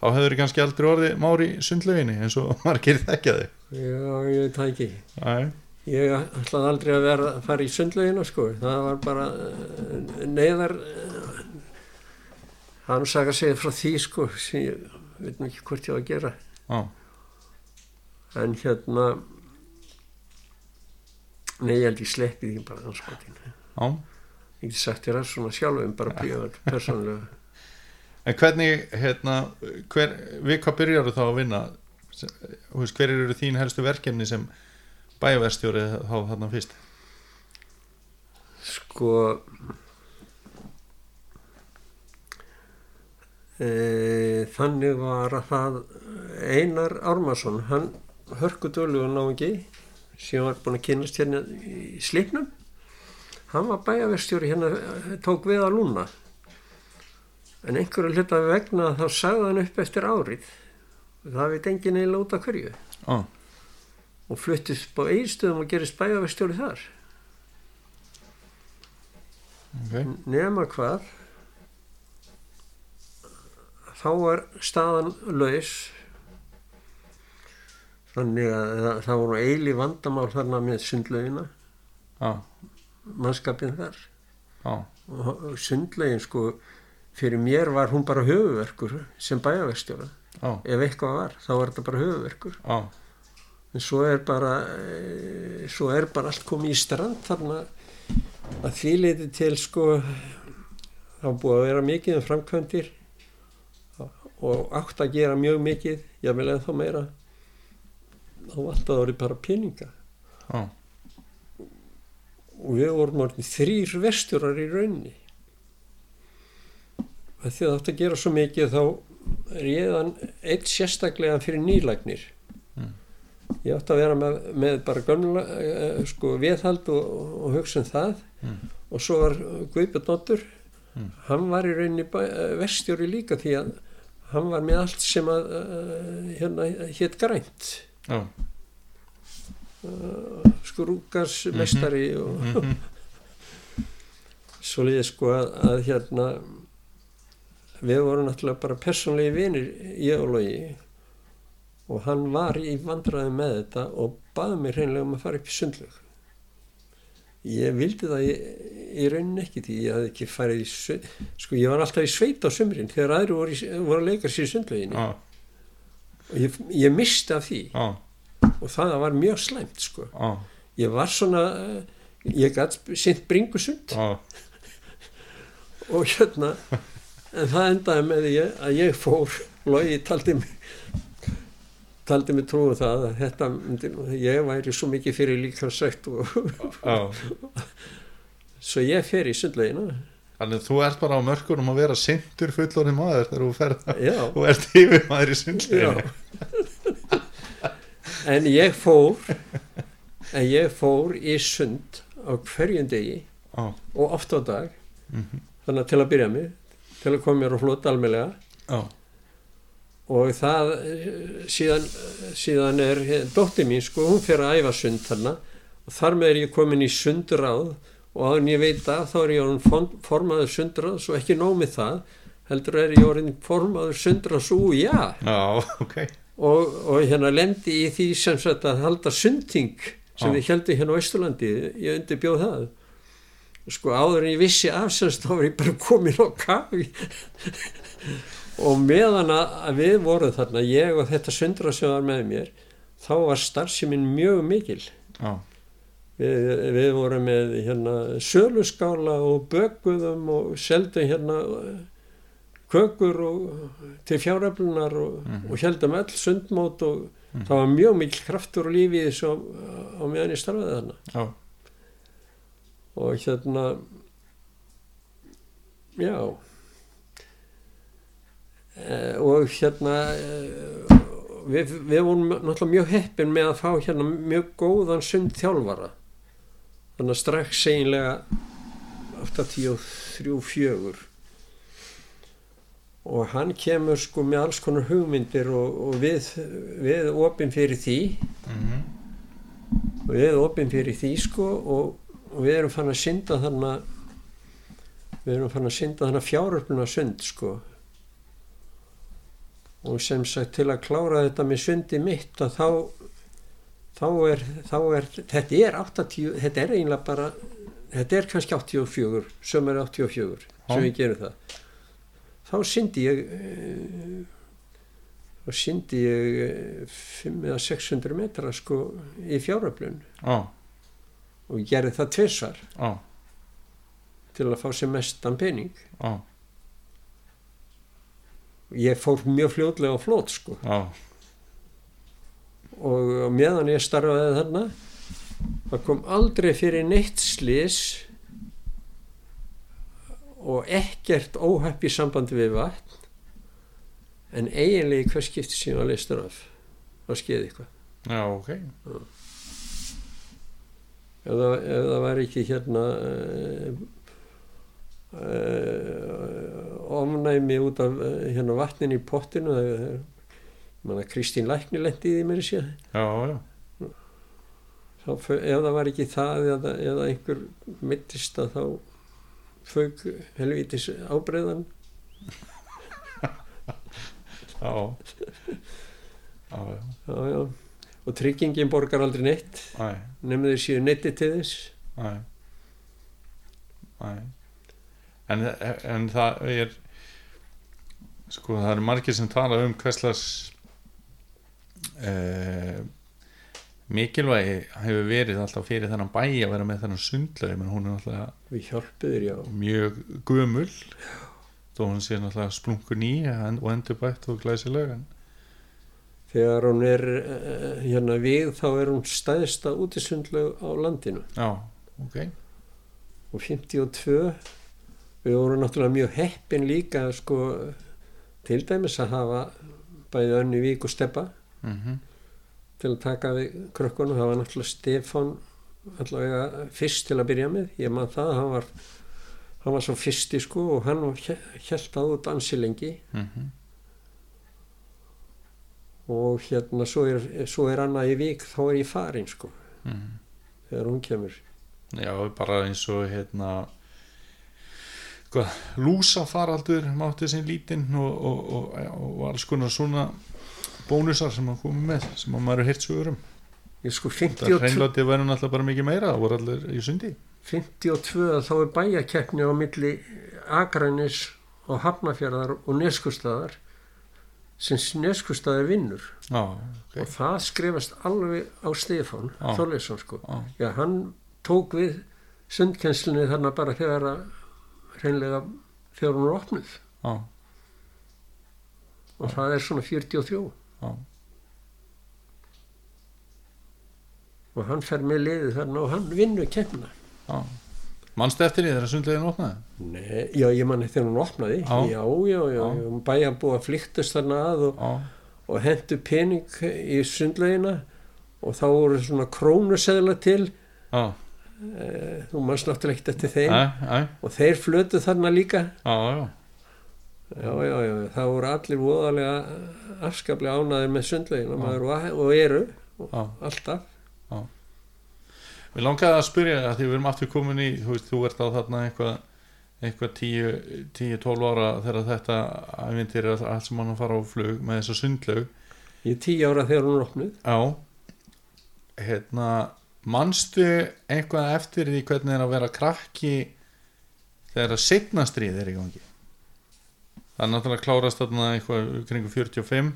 þá hefur kannski aldrei orðið mári sundlöginni eins og [LAUGHS] margir þekkja þig. já, ég veit það ekki. Æ, ég ætlaði aldrei að vera að fara í sundlaugina sko, það var bara uh, neyðar hann saka segið frá því sko sem ég veit nú ekki hvort ég á að gera. Já, en hérna nei, ég held ég sleppi því bara anskotin já. ég geti sagt þér það svona sjálfum bara prívat, persónulega En hvernig, hérna, hver, við hvað byrjar þá að vinna? Þú veist, hver eru þín helstu verkefni sem bæjarverstjóri þá þarna fyrst? sko e, þannig var að það Einar Ármarsson hann hörkudölu og náingi sem var búin að kynast hérna í Sleipnum hann var bæjarverstjóri hérna tók við að lúna en einhverju hluta vegna þá sagði hann upp eftir árið. Það veit enginn eiginlega út af hverju. Já, og fluttist á einstöðum og gerist bæjarverstjóri þar. Ok, nema hvað þá var staðan laus. Þannig að það, voru eili vandamál þarna með sundlaugina. Já, mannskapin þar. Og, og sundlaugin sko fyrir mér var hún bara höfuverkur sem bæjarverstjóra já, ef eitthvað var, þá var þetta bara höfuverkur já, en svo er bara e, svo er bara allt komið í strand þarna. Að því leiti til sko þá búið að vera mikið um framkvæmdir og átt að gera mjög mikið jável eða þá meira. Þá alltaf orðið bara peninga. Já, og við vorum orðin þrýr vestjurar í raunni að því að það átt að gera svo mikið þá réðan eitt sérstaklega fyrir nýlagnir Mm. ég átt að vera með, með bara gömla uh, sko viðhald og, og hugsa um það. Mm. og svo var Guðbjörn Nottur Mm. hann var í rauninni uh, vestjóri líka því að hann var með allt sem að uh, hérna hétt grænt. Já, skrúkars mestari og mhm, [LAUGHS] svo liðið sko að, að hérna við vorum náttúrulega bara persónlegi vinir ég og Logi. Og hann var í vandræði með þetta og baði mig hreinlega um að fara upp í sundlög ég vildi það í, í rauninni ekki því ég hafði ekki farið í sveit sko ég var alltaf í sveit á sumrin þegar aðri voru, í, voru að leika sér í sundlöginni já, og ég, ég misti af því. Já, og það var mjög slæmt sko. Já, ég var svona ég gæti sint bringusund og hérna en það endaði með því að ég fór. Logi taldi mig taldi mig trúið það að þetta myndi, ég væri svo mikið fyrir líka sagt og svo ég fer í sundlegina Þannig að þú ert bara á mörkunum að vera sindur fullorinn maður þegar þú ferð já, og ert yfir maður í sundleginu. en ég fór en ég fór í sund á hverjum degi Já, og oft á dag. Mhm, þannig að til að byrja mig til að koma mér á flot almennlega já, og það síðan, síðan er dóttir mín sko, hún fer að æfa sund þarna. Og þar með er ég komin í sundráð. Og en ég veit að þá er ég orðinn fon- formaður sundráð svo ekki nóg með það heldur er ég orðin formaður sundra sú, já. Já, ok. og, og hérna lendi í því sem sagt að halda sundting sem Já. við heldum hérna á Östurlandi ég undirbjóð það sko áður en ég vissi afsens þá var ég bara komin á kafi [LAUGHS] og meðan að við vorum þarna ég og þetta sundra sem var með mér þá var starfseminn mjög mikil. Já, við, við vorum með hérna söluskála og bökuðum og seldum hérna kökur og, til fjáröflunar og, og heldum öll sundmót og það var mjög mikil kraftur og lífi í þessu á, meðan ég starfaði þarna. Já, og hérna já. E, og hérna e, við, við vorum náttúrulega mjög heppin með að fá hérna mjög góðan sundþjálfara þannig að strax eiginlega 83-4 og hann kemur sko með alls konar hugmyndir og, og við, við opin fyrir því. Mhm, og við opinn fyrir því sko og, og við erum fann að synda þarna við erum fann að synda þarna fjáröfluna sund sko. Og sem sagt til að klára þetta með sundi mitt að þá þá er, þá er þetta er 80, þetta er eiginlega bara þetta er kannski 84 sem er 84 sem Já. við gerum það. Þá syndi ég eh, þá syndi ég eh, 5 eða 600 metra sko í fjáröflun. Já, og gerði það tvisvar. Já, til að fá sem mestan pening. Já, ég fór mjög fljótlega á flót sko. Já, og meðan ég starfaði þarna það kom aldrei fyrir neitt slis og ekkert óhapp í sambandi við vatn en eiginlega í hvers skipti sem ég var leistur af. Að skeið eitthvað. Já, ok. það, ef það var ekki hérna uh, uh, ofnæmi út af uh, hérna vatnin í pottinu manna Kristín Lækni lendi í því mér sé þá, ef það var ekki það eða, eða einhver mittist að þá fauk helvítis ábreiðan. [LAUGHS] Já, já, já, já, já. Og tryggingin borgar aldrei neitt. Næ, nefnir þeir séu neitti til þess. Næ, næ. En, en það er, sko, það eru margir sem tala um hverslas uh, mikilvægi hefur verið alltaf fyrir þennan bæ að vera með þennan sundlaug, menn hún er alltaf mjög gömul þó hún sé náttúrulega splunkur ný og endurbætt og glæsileg en þegar hún er uh, hérna við þá er hún stæðsta útisundlaug á landinu. Já, ok. Og 52 við vorum náttúrulega mjög heppin líka sko til dæmis að hafa bæði önni vík og steppa mm til að taka við krökkunum. Það var náttúrulega Stefán allavega fyrst til að byrja með. Ég man það, hann var hann var svo fyrsti sko og hann held það út ansi lengi. -hmm. Og hérna svo er, svo er annað í vik þá er ég farin sko. Mm. þegar hún kemur. Já, bara eins og hérna hvað, lúsafaraldur mátti sinn lítinn og, og, og, og alls konar svona bónusar sem hann komið með sem að maður er hirt svo um ég sko það 52, hreinlátti verður náttúrulega bara mikið meira það voru allir í sundi. 52 þá er bæjakeppni á milli Akranis og Hafnafjörðar og Neskustadar sem Neskustadar vinnur. Já, og ok það skrifast alveg á Stefán Já. Þorleifsson sko. Já, Já, hann tók við sundkennslinni þarna bara þegar að hreinlega þegar hún er opnuð. Já, og það er svona 43 já, og hann fer með liðið þarna og hann vinnur kemna já mannstu eftir því þegar sundlegin opnaði? Nei, já, ég manni þegar hún opnaði. Já. já, já, já, já. bæja búið að flyktast þarna að og, og hendu pening í sundlegina og þá voru svona krónuseðla til. Já, eh, þú manst náttúrulega ekkert eftir þeim. Æ, æ, og þeir flötu þarna líka. Já, já. Já, já, já, það voru allir voðalega afskaplega ánaðir með sundlegina maður og, og eru og alltaf. Við langaði að spyrja að því við erum aftur komin í, þú veist, þú ert á þarna eitthvað eitthvað 10-12 ára þegar þetta ævindir er allt sem hann að fara á flug með þessa sundlaug. Ég er tíu ára þegar hún er opnuð. Já. Hérna Manstu eitthvað eftir því hvernig er að vera krakki þegar að setna stríð er í gangi? Það er náttúrulega klárast þarna eitthvað kringu 45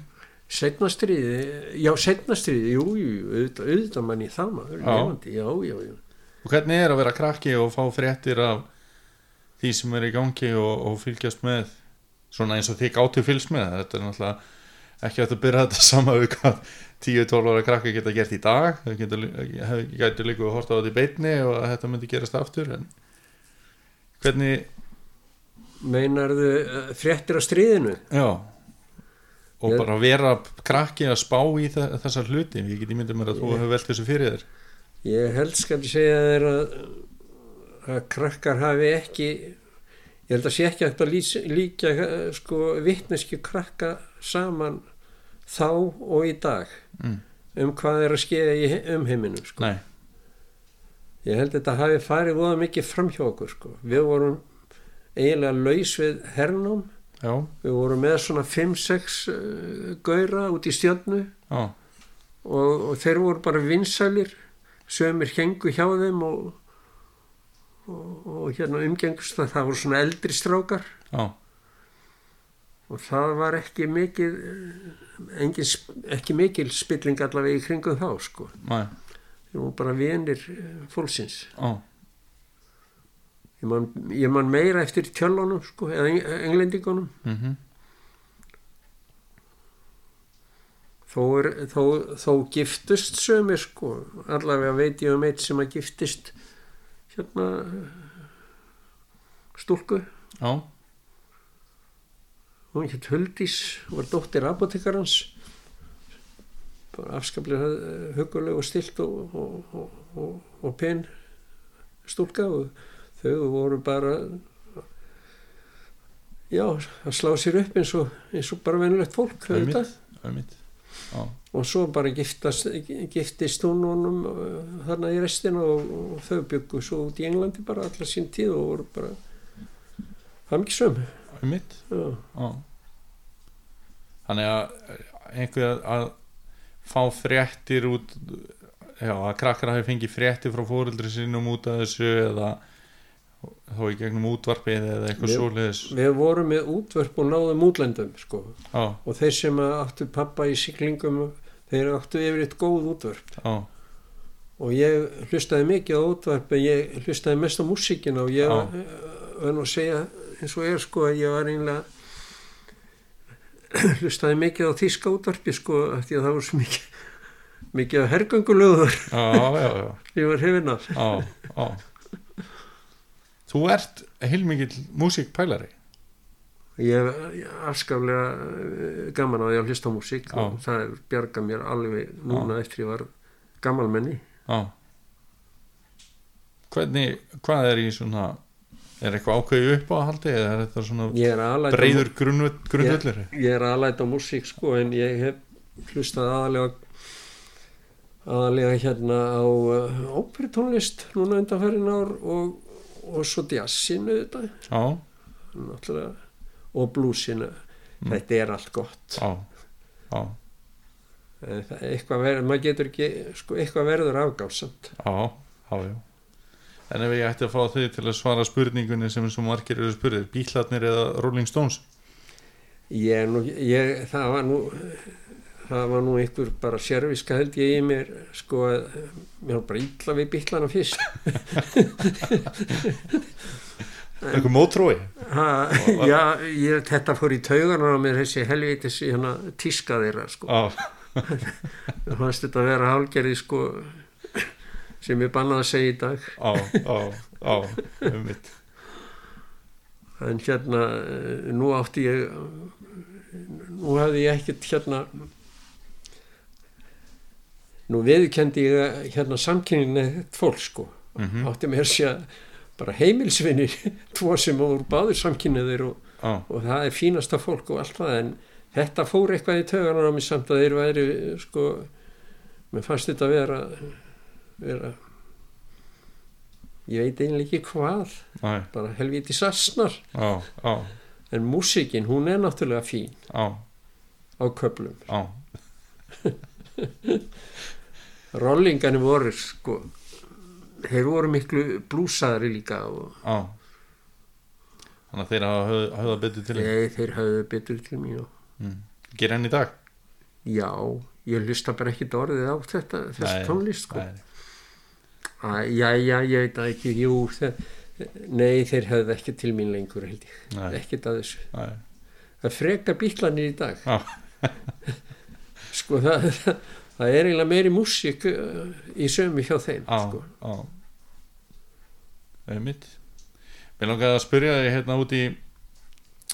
setna stríði, já setna stríði jú, jú, auðvitað, auðvitað mann í það maður, Já. lifandi, já, já, já. Og hvernig er að vera krakki og fá fréttir af því sem er í gangi og, og fylgjast með svona eins og þið gáttu fylgst með? Þetta er náttúrulega ekki að byrja þetta [LAUGHS] sama við hvað 10-12 ára krakki geta gert í dag. Þau getur, líka að horta á þetta í beinni og að þetta myndi gerast aftur en hvernig meinarðu uh, fréttir af stríðinu? Já og bara vera krakki að spá í þe þessar hluti ég get ímyndið mér að þú hefur velt þessu fyrir þér ég held skal segja þér að, að krakkar hafi ekki ég held að sé ekki að lýs, líka eh, sko vittneski krakka saman þá og í dag mm. um hvað er að skeða í he- umheiminum sko. nei, ég held að þetta hafi farið voða mikið fram hjá okkur sko. við vorum eiginlega laus við hernum já, við vorum með svona 5-6 uh, gaura út í stjörnu. Og, og þeir voru bara vinsælir. Sömur hengu hjá þeim og, og, og hérna umgengust það, það voru svona eldri strákar. Já. Og það var ekki mikið eh, engin, ekki mikil spilling allavega í kringum þá sko. Nei, þeir voru bara vinir eh, fólksins. Já, ég man, ég man meira eftir tjölunum sko, eða eng- englendingunum. Mhm. Þó, er, þó, þó giftust sömur sko. Allavega veit ég um eitt sem að giftist hérna stúlku. Já, hún hétt Huldís var dóttir apotekarans bara afskaplega huguleg og stilt og, og, og, og, og pen stúlka og þau voru bara já, að slá sér upp eins og, eins og bara venulegt fólk Einmitt. auðvitað. einmitt já, og svo bara giftast, giftist hún honum uh, þarna í restina og, og þau byggu svo út í Englandi bara alla sín tíð og voru bara hamgisum einmitt já, Já. Þannig að einhver að fá fréttir út já, að krakkar hafi fengið fréttir frá fóreldri sínum út af þessu eða þó í gegnum útvarpið eða eitthvað svoleiðis. við vorum með útvörp og náðum útlendum sko. Og þeir sem áttu pappa í siglingum þeir áttu yfir eitt góð útvörp já, og ég hlustaði mikið á útvörp en ég hlustaði mest á músíkina og ég var nú að segja eins og er sko að ég var einlega [COUGHS] hlustaði mikið á þíska útvarpi sko því að það var svo mikið mikið af hergöngulöður. Já, já, já, [LAUGHS] ég var hefinn af. Já, já. Þú ert heilmikill músíkpælari ég hef afskaflega eh, gaman að ég að hlusta á músík og það er bjarga mér alveg núna eftir ég var gammalmenni Já. Hvernig, hvað er í svona er eitthvað ákveðið upp á að haldi eða er þetta svona er breyður grunnvöllur ég, ég er aðlæta á músík sko en ég hef hlustað aðalega aðalega hérna á uh, óperutónlist núna undanfærin ár og, og svo jazzinu þetta Já, náttúrulega og bluesinu Mm. þetta er allt gott já, já það, eitthvað verður, maður getur ekki sko, eitthvað verður afgásamt Já, já, já. En ef ég ætti að fá þig til að svara spurningunni sem svo margir eru spurðir, bílarnir eða Rolling Stones? ég, nú, ég, það var nú það var nú einhver bara sérviska held ég í mér sko að mér var bara illa við bílana fyrst. [LAUGHS] Eitthvað mótrói? já, ég, þetta fór í taugarnar á mér þessi helvitis hérna, tíska þeirra sko. [LAUGHS] Mér fannst þetta að vera hálgerði sko sem ég bannaði að segja í dag. Já, já, já, um mitt. en hérna eh, nú átti ég nú hafði ég ekkert hérna nú viðkendi ég hérna samkynning fólk sko. Mhm. átti mér sé bara heimilsvinir [LAUGHS] tvo sem voru báður samkynniðir og, Já, og það er fínasta fólk og allt það en þetta fór eitthvað í tauganar á mig samt að þeir væri sko mér fannst þetta vera vera ég veit eiginlega ekki hvað Nei, bara helviti sassnar já, já, en músikin hún er náttúrulega fín. Á köflum. Já, [LAUGHS] rollingarnir voru sko þeir voru miklu blúsaðari líka og já. Þannig að þeir hafa höfða, höfða betur til þér. Nei, þeir hafðu betur til og Mm. Gera henni í dag? já, ég hlusta bara ekki orðið á þetta þessi Nei, tónlist sko. Æ, já, já, ég veit það ekki, jú þeir, nei, þeir hafðu ekki til mín lengur held ég, nei, ekkert að þessu nei. það freka bíklanir í dag [LAUGHS] sko það, það er eiginlega meiri músík uh, í sömu hjá þeim Já, sko. já. Einmitt. Mér langaði að spyrja þig hérna út í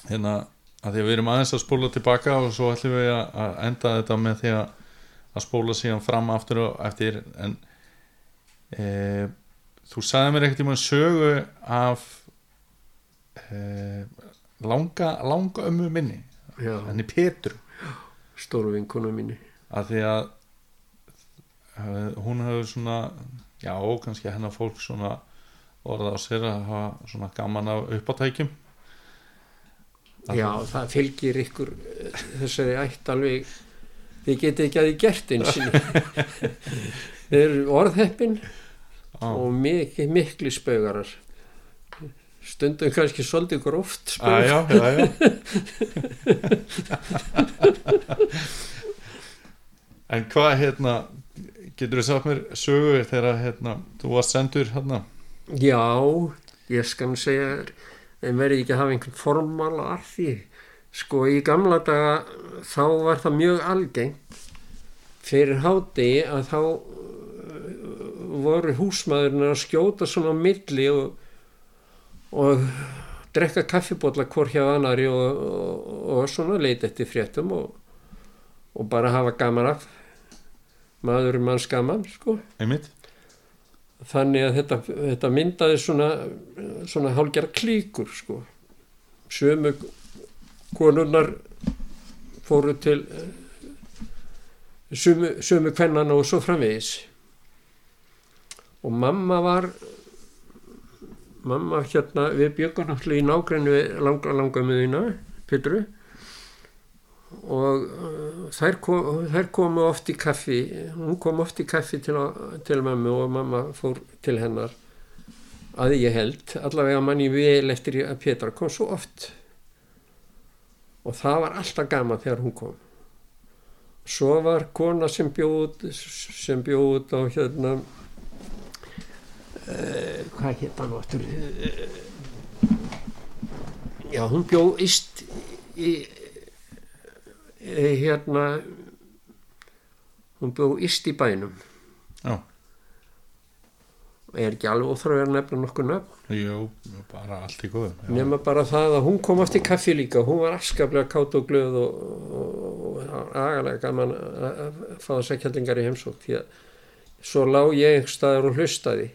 hérna að því að við erum aðeins að spóla tilbaka og svo ætlum við að enda þetta með því að, að spóla síðan fram aftur og eftir en e, þú sagði mér ekkert í maður sögu af e, langa, langa ömmu minni já, henni Petru stóru vinkonu minni að því að hún hefur svona já, kannski hennar fólk svona orða á sér að hafa svona gaman af uppátækjum. Já, það fylgir ykkur uh, þessari ætt alveg. Þið getið ekki að [LAUGHS] þið gert eins þeir eru orðheppin á, og mikið, miklu spaugarar. Stundum kannski svolítið gróft að, spaugar já, já, já. [LAUGHS] en hvað hérna getur þú sagt mér sögu þegar hérna þú varst sendur hérna Já, ég skal nú segja en verði ekki að hafa einhvern formála að því. Sko í gamla daga þá var það mjög algengt fyrir hádegi að þá uh, voru húsmaðurinn að skjóta svona á milli og, og drekka kaffibólla hvort hjá annari og, og, og svona leita eftir fréttum og bara hafa gaman af maður manns gaman sko. Einmitt. Þannig að þetta, þetta myndaði svona, svona hálgjara klíkur sko. sömu konurnar fóru til sömu, sömu kvennana og svo framvegis. Og mamma var mamma hérna við bjögum náttúrulega í við langa langa miðina Petru og uh, þær, kom, þær komu oft í kaffi hún kom oft í kaffi til, til mamma og mamma fór til hennar að ég held allavega manni vel eftir að Petra kom svo oft. Og það var alltaf gaman þegar hún kom. Svo var kona sem bjóð sem bjóð á hérna uh, hvað hétt hann áttur já hún bjóð íst í eh, hérna hún bjóð íst í bænum. Já, er ekki alveg óþröður að nefna nokkuð nöfn? Jú, bara allt í góðu. Já, nema bara það að hún kom aftur í kaffi líka. Hún var afskaplega kátt og glöð og, og, og agalega gaman að fá þess að kjallingar í heimsók því að svo lá ég einhver staðar og hlustaði.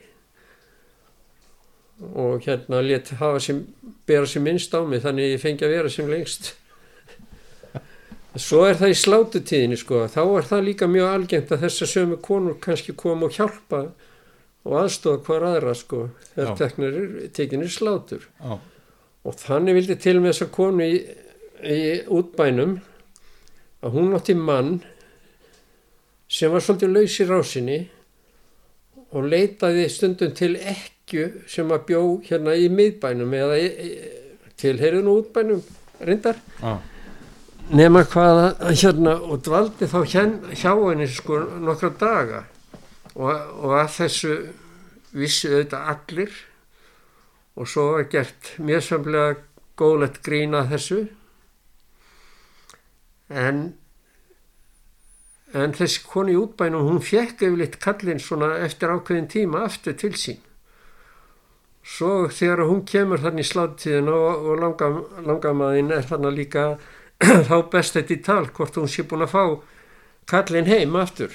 Og hérna let hafa sem bera sem minnst á mig þannig ég fengi að vera sem lengst svo er það í slátutíðinni sko. Þá er það líka mjög algengt að þessar sömu konur kannski koma og hjálpa og aðstofa hvar aðra sko. Þegar teknir, tekinir slátur. Já, og þannig vildi til með þessa konu í, í útbænum að hún átti mann sem var svolítið laus í rásinni og leitaði stundum til ekju sem að bjó hérna í miðbænum eða í, í, til heyrðun og útbænum reyndar. Já, nema hvað að hérna og dvaldi þá hjá, hjá henni sko nokkra daga. Og, og að þessu vissi auðvitað allir. Og svo var gert mjög samlega góðlegt grína þessu. En en þessi konu í útbænum hún fekk yfirleitt kallinn svona eftir ákveðin tíma aftur til sín. Svo þegar hún kemur þannig í sláttíðin og, og langa, langamaðin er þannig líka [CLEARS THROAT] þá best þetta í tal hvort hún sé búin að fá kallin heim aftur.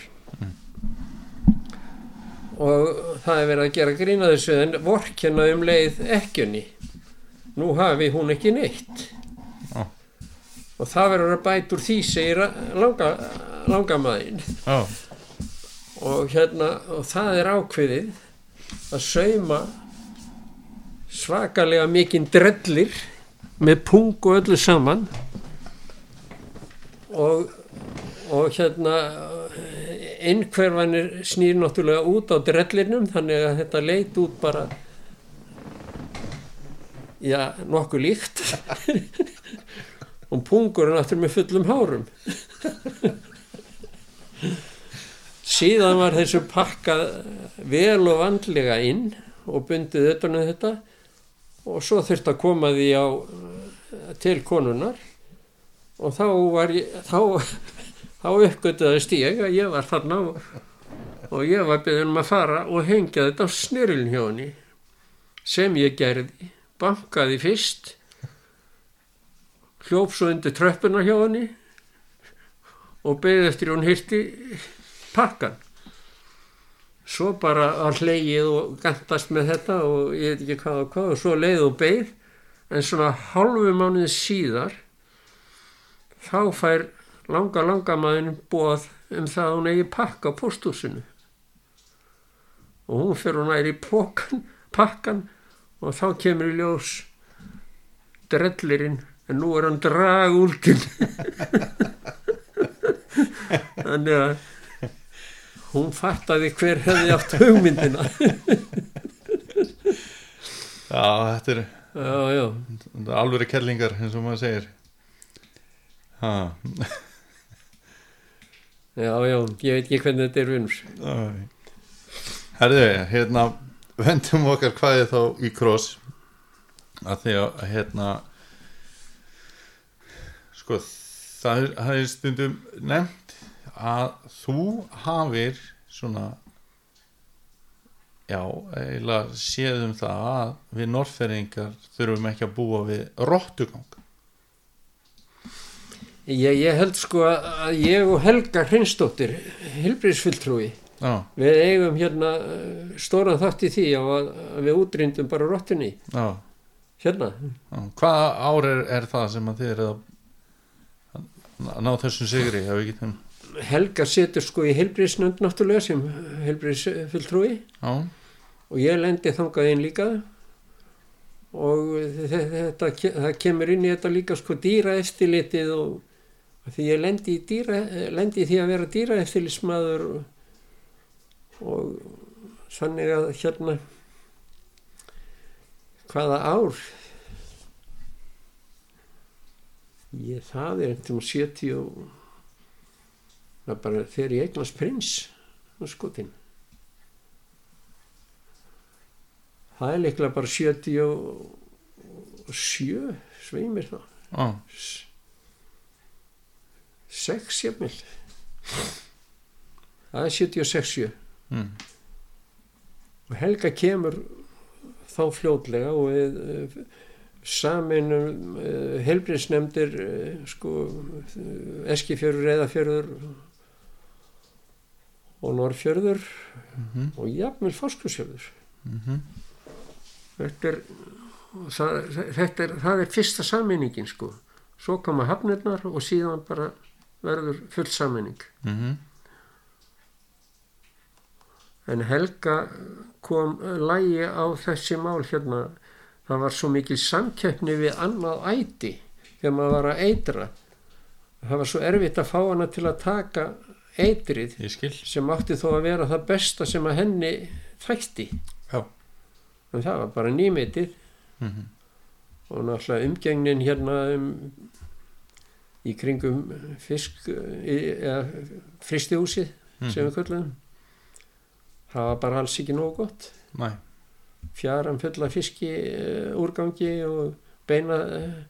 Og það er verið að gera grína þessu en vorkenna um leið ekkjunni. Nú hafi hún ekki neitt. Já. og það verður að bæta úr því segir langa, langamæðin já, og hérna og það er ákveðið að sauma svakalega mikinn drellir með pung og öllu saman og, og hérna einhverfanir snýr náttúrulega út á drellinum þannig að þetta leit út bara já, nokkuð líkt. [LAUGHS] Og pungurinn aftur með fullum hárum. Síðan var þessu pakkað vel og vandlega inn og bundið utan um þetta og svo þurfti að koma því á til konunar og þá var ég þá, [LAUGHS] þá uppgötuðist ég að ég var þarna og, ég var beðin um að fara og hengja þetta á henni sem ég gerði bankaði fyrst hljóf svo undir tröppuna hjá henni og beðið eftir hún hirti pakkan svo bara að hleyið og gantast með þetta og ég veit ekki hvað og hvað og svo leið og beið en svona hálfu mánuði síðar þá fær langa langa maðurinn bóð um það að hún eigi pakka á pósthúsinu. Og hún fyrir hún æri í pókan, pakkan og þá kemur í ljós drellirinn en nú er hann dragúlkin [LAUGHS] þannig að hún fattaði hver hefði átt hugmyndina. Já, þetta er, já, já, alvöru kellingar eins og maður segir. Já, já ég veit ekki hvernig þetta er vinnur. Herðu, hérna vendum okkar hvað er þá í kross. Að því að hérna sko það er, stundum nefnt að þú hafir svona já, eiginlega séð um það að við norðferðingar þurfum ekki að búa við rottugang ég, ég held sko að ég og Helga Hreinsdóttir helbriðsfulltrúi við eigum hérna eh, stóran þátt í því að, við útrýndum bara rottunni. Já, hérna. Já. Hvaða ár er, er það sem að þið er að ná þessum sigri, Helga setur sko í helbriðsnönd náttúrulega sem helbriðsfulltrúi og ég lendi þangað inn líka. Og þe- þetta það kemur inn í þetta líka sko dýraeftilitið og og því ég lendi í, dýra, eh, lendi í því að vera dýra eftirlismadur og sannig að hérna hvaða ár? Ég það er eintum 70 og það bara þegar ég eignast prins og skotin. Það er leiklega bara 77 sveimir það ah. 6 jafnvel það er 76 mm. og Helga kemur þá fljótlega og við eh, saminum eh, helbriðsnefndir eh, sko Eskifjörður, Eðafjörður og Norrfjörður mm -hmm. og jafnvel Foskusjörður mm -hmm. þetta er það, þetta er, það er fyrsta saminingin sko svo koma hafnirnar og síðan bara verður full saminning mhm, en Helga kom lægi á þessi mál hérna. Það var svo mikil samkeppni við annað æti þegar maður var að eitra. Það var svo erfitt að fá hana til að taka eitrið sem átti þó að vera það besta sem að henni þætti. Já, en það var bara nýmitið mhm, og náttúrulega umgengnin hérna um, í kringum fisk eða fristihúsið sem við köllum það var bara alls ekki nógu gott. Næ, fjaran fulla fiski uh, úrgangi og beina uh,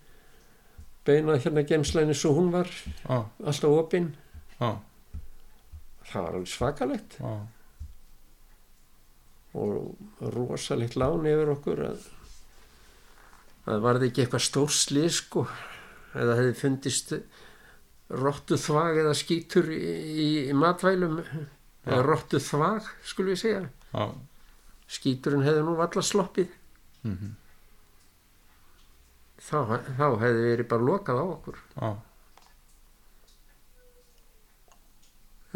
beina hérna gemslæni svo hún var já, alltaf opinn já, það var alveg svakalegt. Já og rosalegt lán yfir okkur að það varði ekki eitthvað stór slið sko eða hefði fundist rottu þvag eða skítur í, í, í matvælum eða rottu þvag skulum við segja. Já, skíturinn hefði nú valla sloppið. Mhm, þá, þá hefði verið bara lokað á okkur. Já.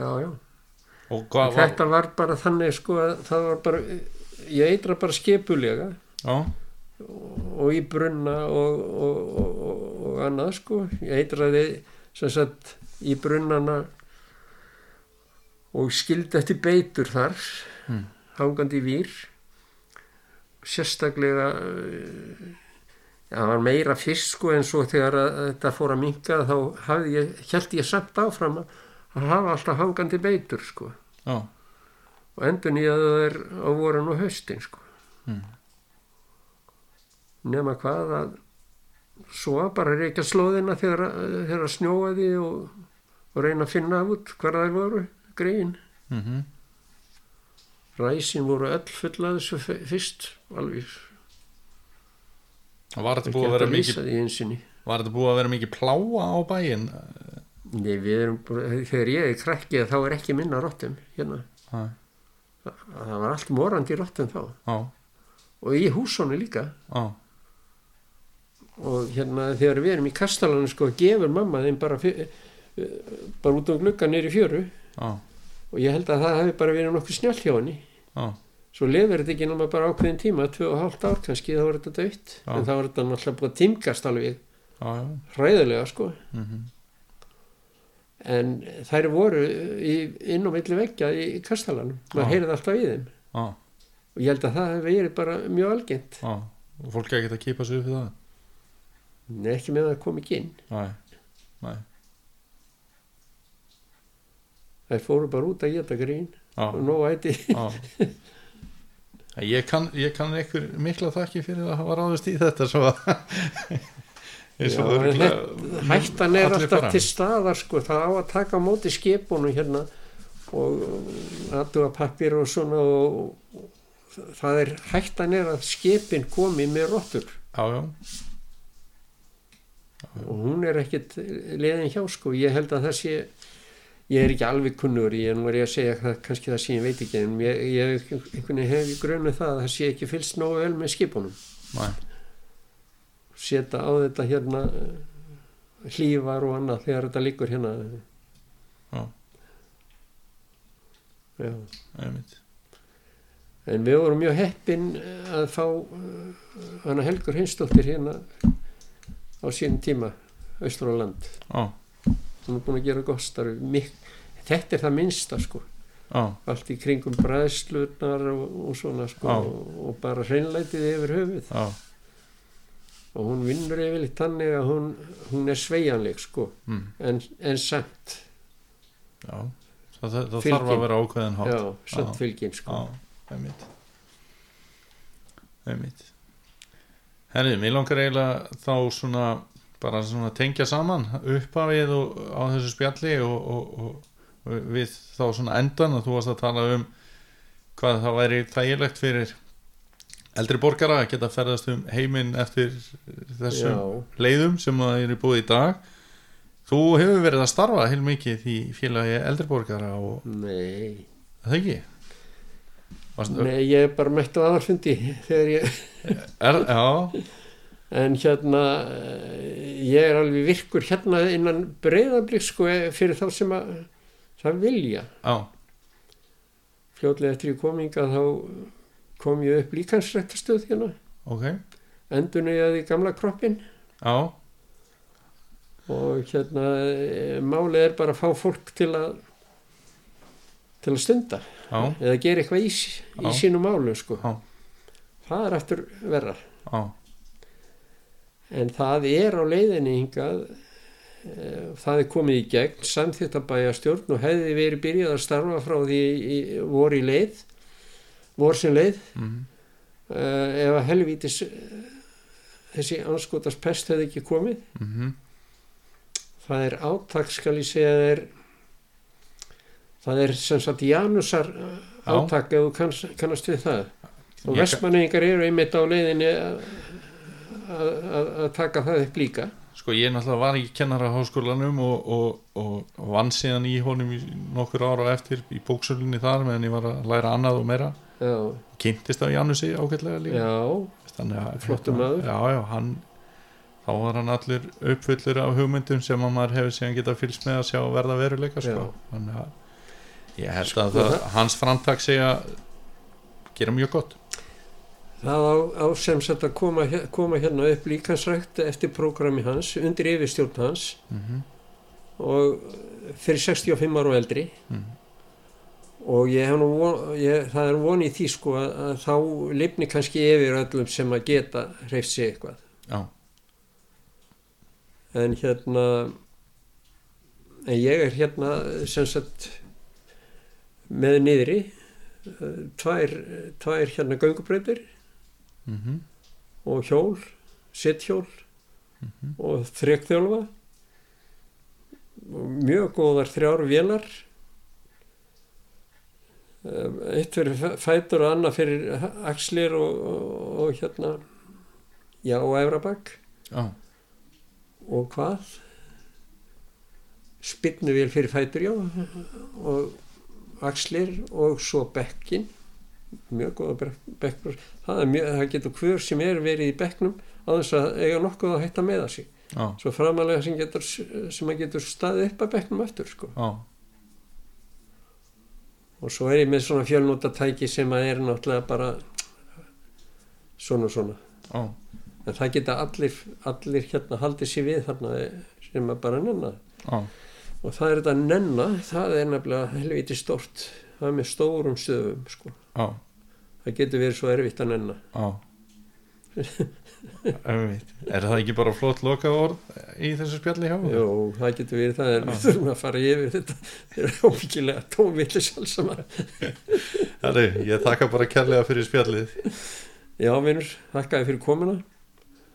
Já já. Var þetta var bara þannig sko að það var bara ég eitra bara skipulega. Já, og í brunna og, og, og, og, annað sko. Ég eitraði sem sagt í brunnana og skildi eftir beitur þar Mm. hangandi í vír. Sérstaklega eh, já, það var meira fyrst sko en svo þegar þetta fór að minka þá hafði ég, held ég samt áfram að, hafa alltaf hangandi beitur sko. Já, og endur nýjaðu þeir á voran og haustin sko. Mm. nema hvað að svo bara reykja slóðina þegar, þegar að snjóaði og, og reyna að finna út hvar það voru greiðin. Mhm. Ræsin voru öll full að þessu fyrst alveg. Var þetta búið að að búið að vera mikið pláa á bæinn? Nei, við erum, þegar ég er krakki þá er ekki minna rottum hérna. Já, það, var allt morandi rottum þá. Já, og í húsónu líka. Já, og hérna þegar við erum í kastalanum sko gefur mamma þeim bara, fyr, bara út um glugga nýri fjöru. Já, og ég held að það hefði bara verið nokkuð snjall hjá henni. Já, svo lefur þetta ekki náma bara ákveðin tíma tvö og hálft ár kannski þá var þetta dött Já. en þá var þetta náttúrulega búið að tímgast alveg hræðilega sko. Mhm, en þær voru í, inn á milli veggja í kastalanum. Maður heyrði alltaf í þeim. Og ég held að það hefði verið bara mjög já. Og fólk ekki að kýpa sig upp við það? Nei, ekki með að það kom ekki inn. Nei, nei, þær fóru bara út að geta grín og nóg ætti Ég kann, ég kann ykkur mikla þakki fyrir að hafa ráðist í þetta svo að hættan er alltaf bara. til staðar sko, það á að taka móti skipunum hérna og aðtuga pappir og svona og, og það er hættan er að skipin komi með rottur. Já, já, og hún er ekkit leðin hjá sko, ég held að það sé ég er ekki alveg kunnur ég er nú er ég að segja það, kannski það sé ég veit ekki en ég, ég einhvern veginn hef í grunni það að það sé ekki fylgst nógu vel með skipunum. Næ, setja á þetta hérna eh, hlífar og annað þegar þetta liggur hérna. Já. Já. einmitt. En við vorum mjög heppin eh, að fá uh, hana Helgur Hinsdóttir hérna á sínum tíma austur á land. Já, hún er búin að gera gott starf Mik þetta er það minnsta sko. Já, allt í kringum bræðslurnar og, og svona sko Já. og, og bara hreinlætið yfir höfuð. Og hún vinnur yfirleitt þannig að hún, hún er sveigjanleg sko mm, en, en samt. Já. Það, það, það þarf að vera ákveðin hátt. Já, samt fylgin sko. Já, einmitt. Einmitt Herri, mér langar eiginlega þá svona bara svona tengja saman uppafið og, á þessu spjalli og, og, og, við þá svona endan að þú varst að tala um hvað það væri þægilegt fyrir eldri borgara að geta ferðast um heiminn eftir þessum já, leiðum sem það eru búið í dag. Þú hefur verið að starfa heil mikið í félagi eldri borgara og nei. Það ekki Varst, Nei, ég er bara mætt á aðarfundi [LAUGHS] þegar ég, er, en hérna ég er alveg virkur hérna innan breyðablík sko fyrir þá sem að það vilja. já, Fljótlega eftir ég kominga þá kom ég upp líkansrættastöð hérna, ok. Endurnaði gamla kroppin já, og hérna eh, málið er bara að fá fólk til að til að stunda eða gera eitthvað í, í sínum málum sko. Það er aftur verra. En það er á leiðinni hingað, eh, það er komið í gegn, samþýttabæjastjórn og hefði verið byrjað að starfa frá því í, vor í leið, vor sem leið, mm, uh, ef að helvítis eh, þessi anskotast pest hefði ekki komið. mm, Það er átak, skal ég segja, er, það er sem sagt Janusar eh, átak ef þú kannast, kannast við það. Og vestmanningar eru einmitt á leiðinni að- taka það upp líka. sko ég náttúrulega var í kennaraháskólanum og, og, og, og vann síðan í honum í nokkur ára á eftir í bóksölinni þar meðan ég var að læra annað og meira Já, og kynntist af Janusi ágætlega líka já, Þannig að, Flottur maður. já, já, hann þá var hann allur uppfullur af hugmyndum sem að maður hefur síðan getað fylgst með að sjá verða veruleika sko. Þannig að ég held að Sko, það, það- hans framtak segja gera mjög gott. Það á, á sem sagt að koma, koma hérna upp líkansrækt eftir prógrami hans, undir yfirstjórn hans. Mhm. og fyrir 65 ára og eldri. Mhm. og ég hef nú von, ég, það er von í því sko að, að þá lifni kannski yfir öllum sem að geta hreift sig eitthvað. Já, en hérna en ég er hérna sem sagt með niðri eh, tvær, tvær hérna göngubreytir mhm, og hjól sitthjól og þrekþjálfa. Og mjög góðar þrjár vélar. Eh, eitt fyrir fæ- fætur og annað fyrir axlir og, og, og hérna já og efrabak. Já, og hvað? Spinnuvél fyrir fætur já. Og axlir og svo bekkin. Mjög góða bekkur það, er mjög, það getur hver sem er verið í bekknum á þess að eiga nokkuð að hætta með sig. Já, svo framalega sem, getur, sem að getur staðið upp að bekknum aftur sko. já, og svo er ég með svona fjölnótatæki sem að er náttúrulega bara svona og svona. Já, en það geta allir, allir hérna haldið sér við þarna sem að bara nenna. Já, og það er þetta nenna það er nefnilega helviti stórt það er með stórum stöfum sko. já, það getur verið svo erfitt að nenna. Einmitt. Er það ekki bara flott loka orð í þessu spjalli hjá? Jó, það getur verið það en við [LAUGHS] þurfum að fara yfir þetta þetta er óbyggilega tómvillis alls saman Herri, ég þakka bara kærlega fyrir spjallið. Já, vinnur, þakkaði fyrir komuna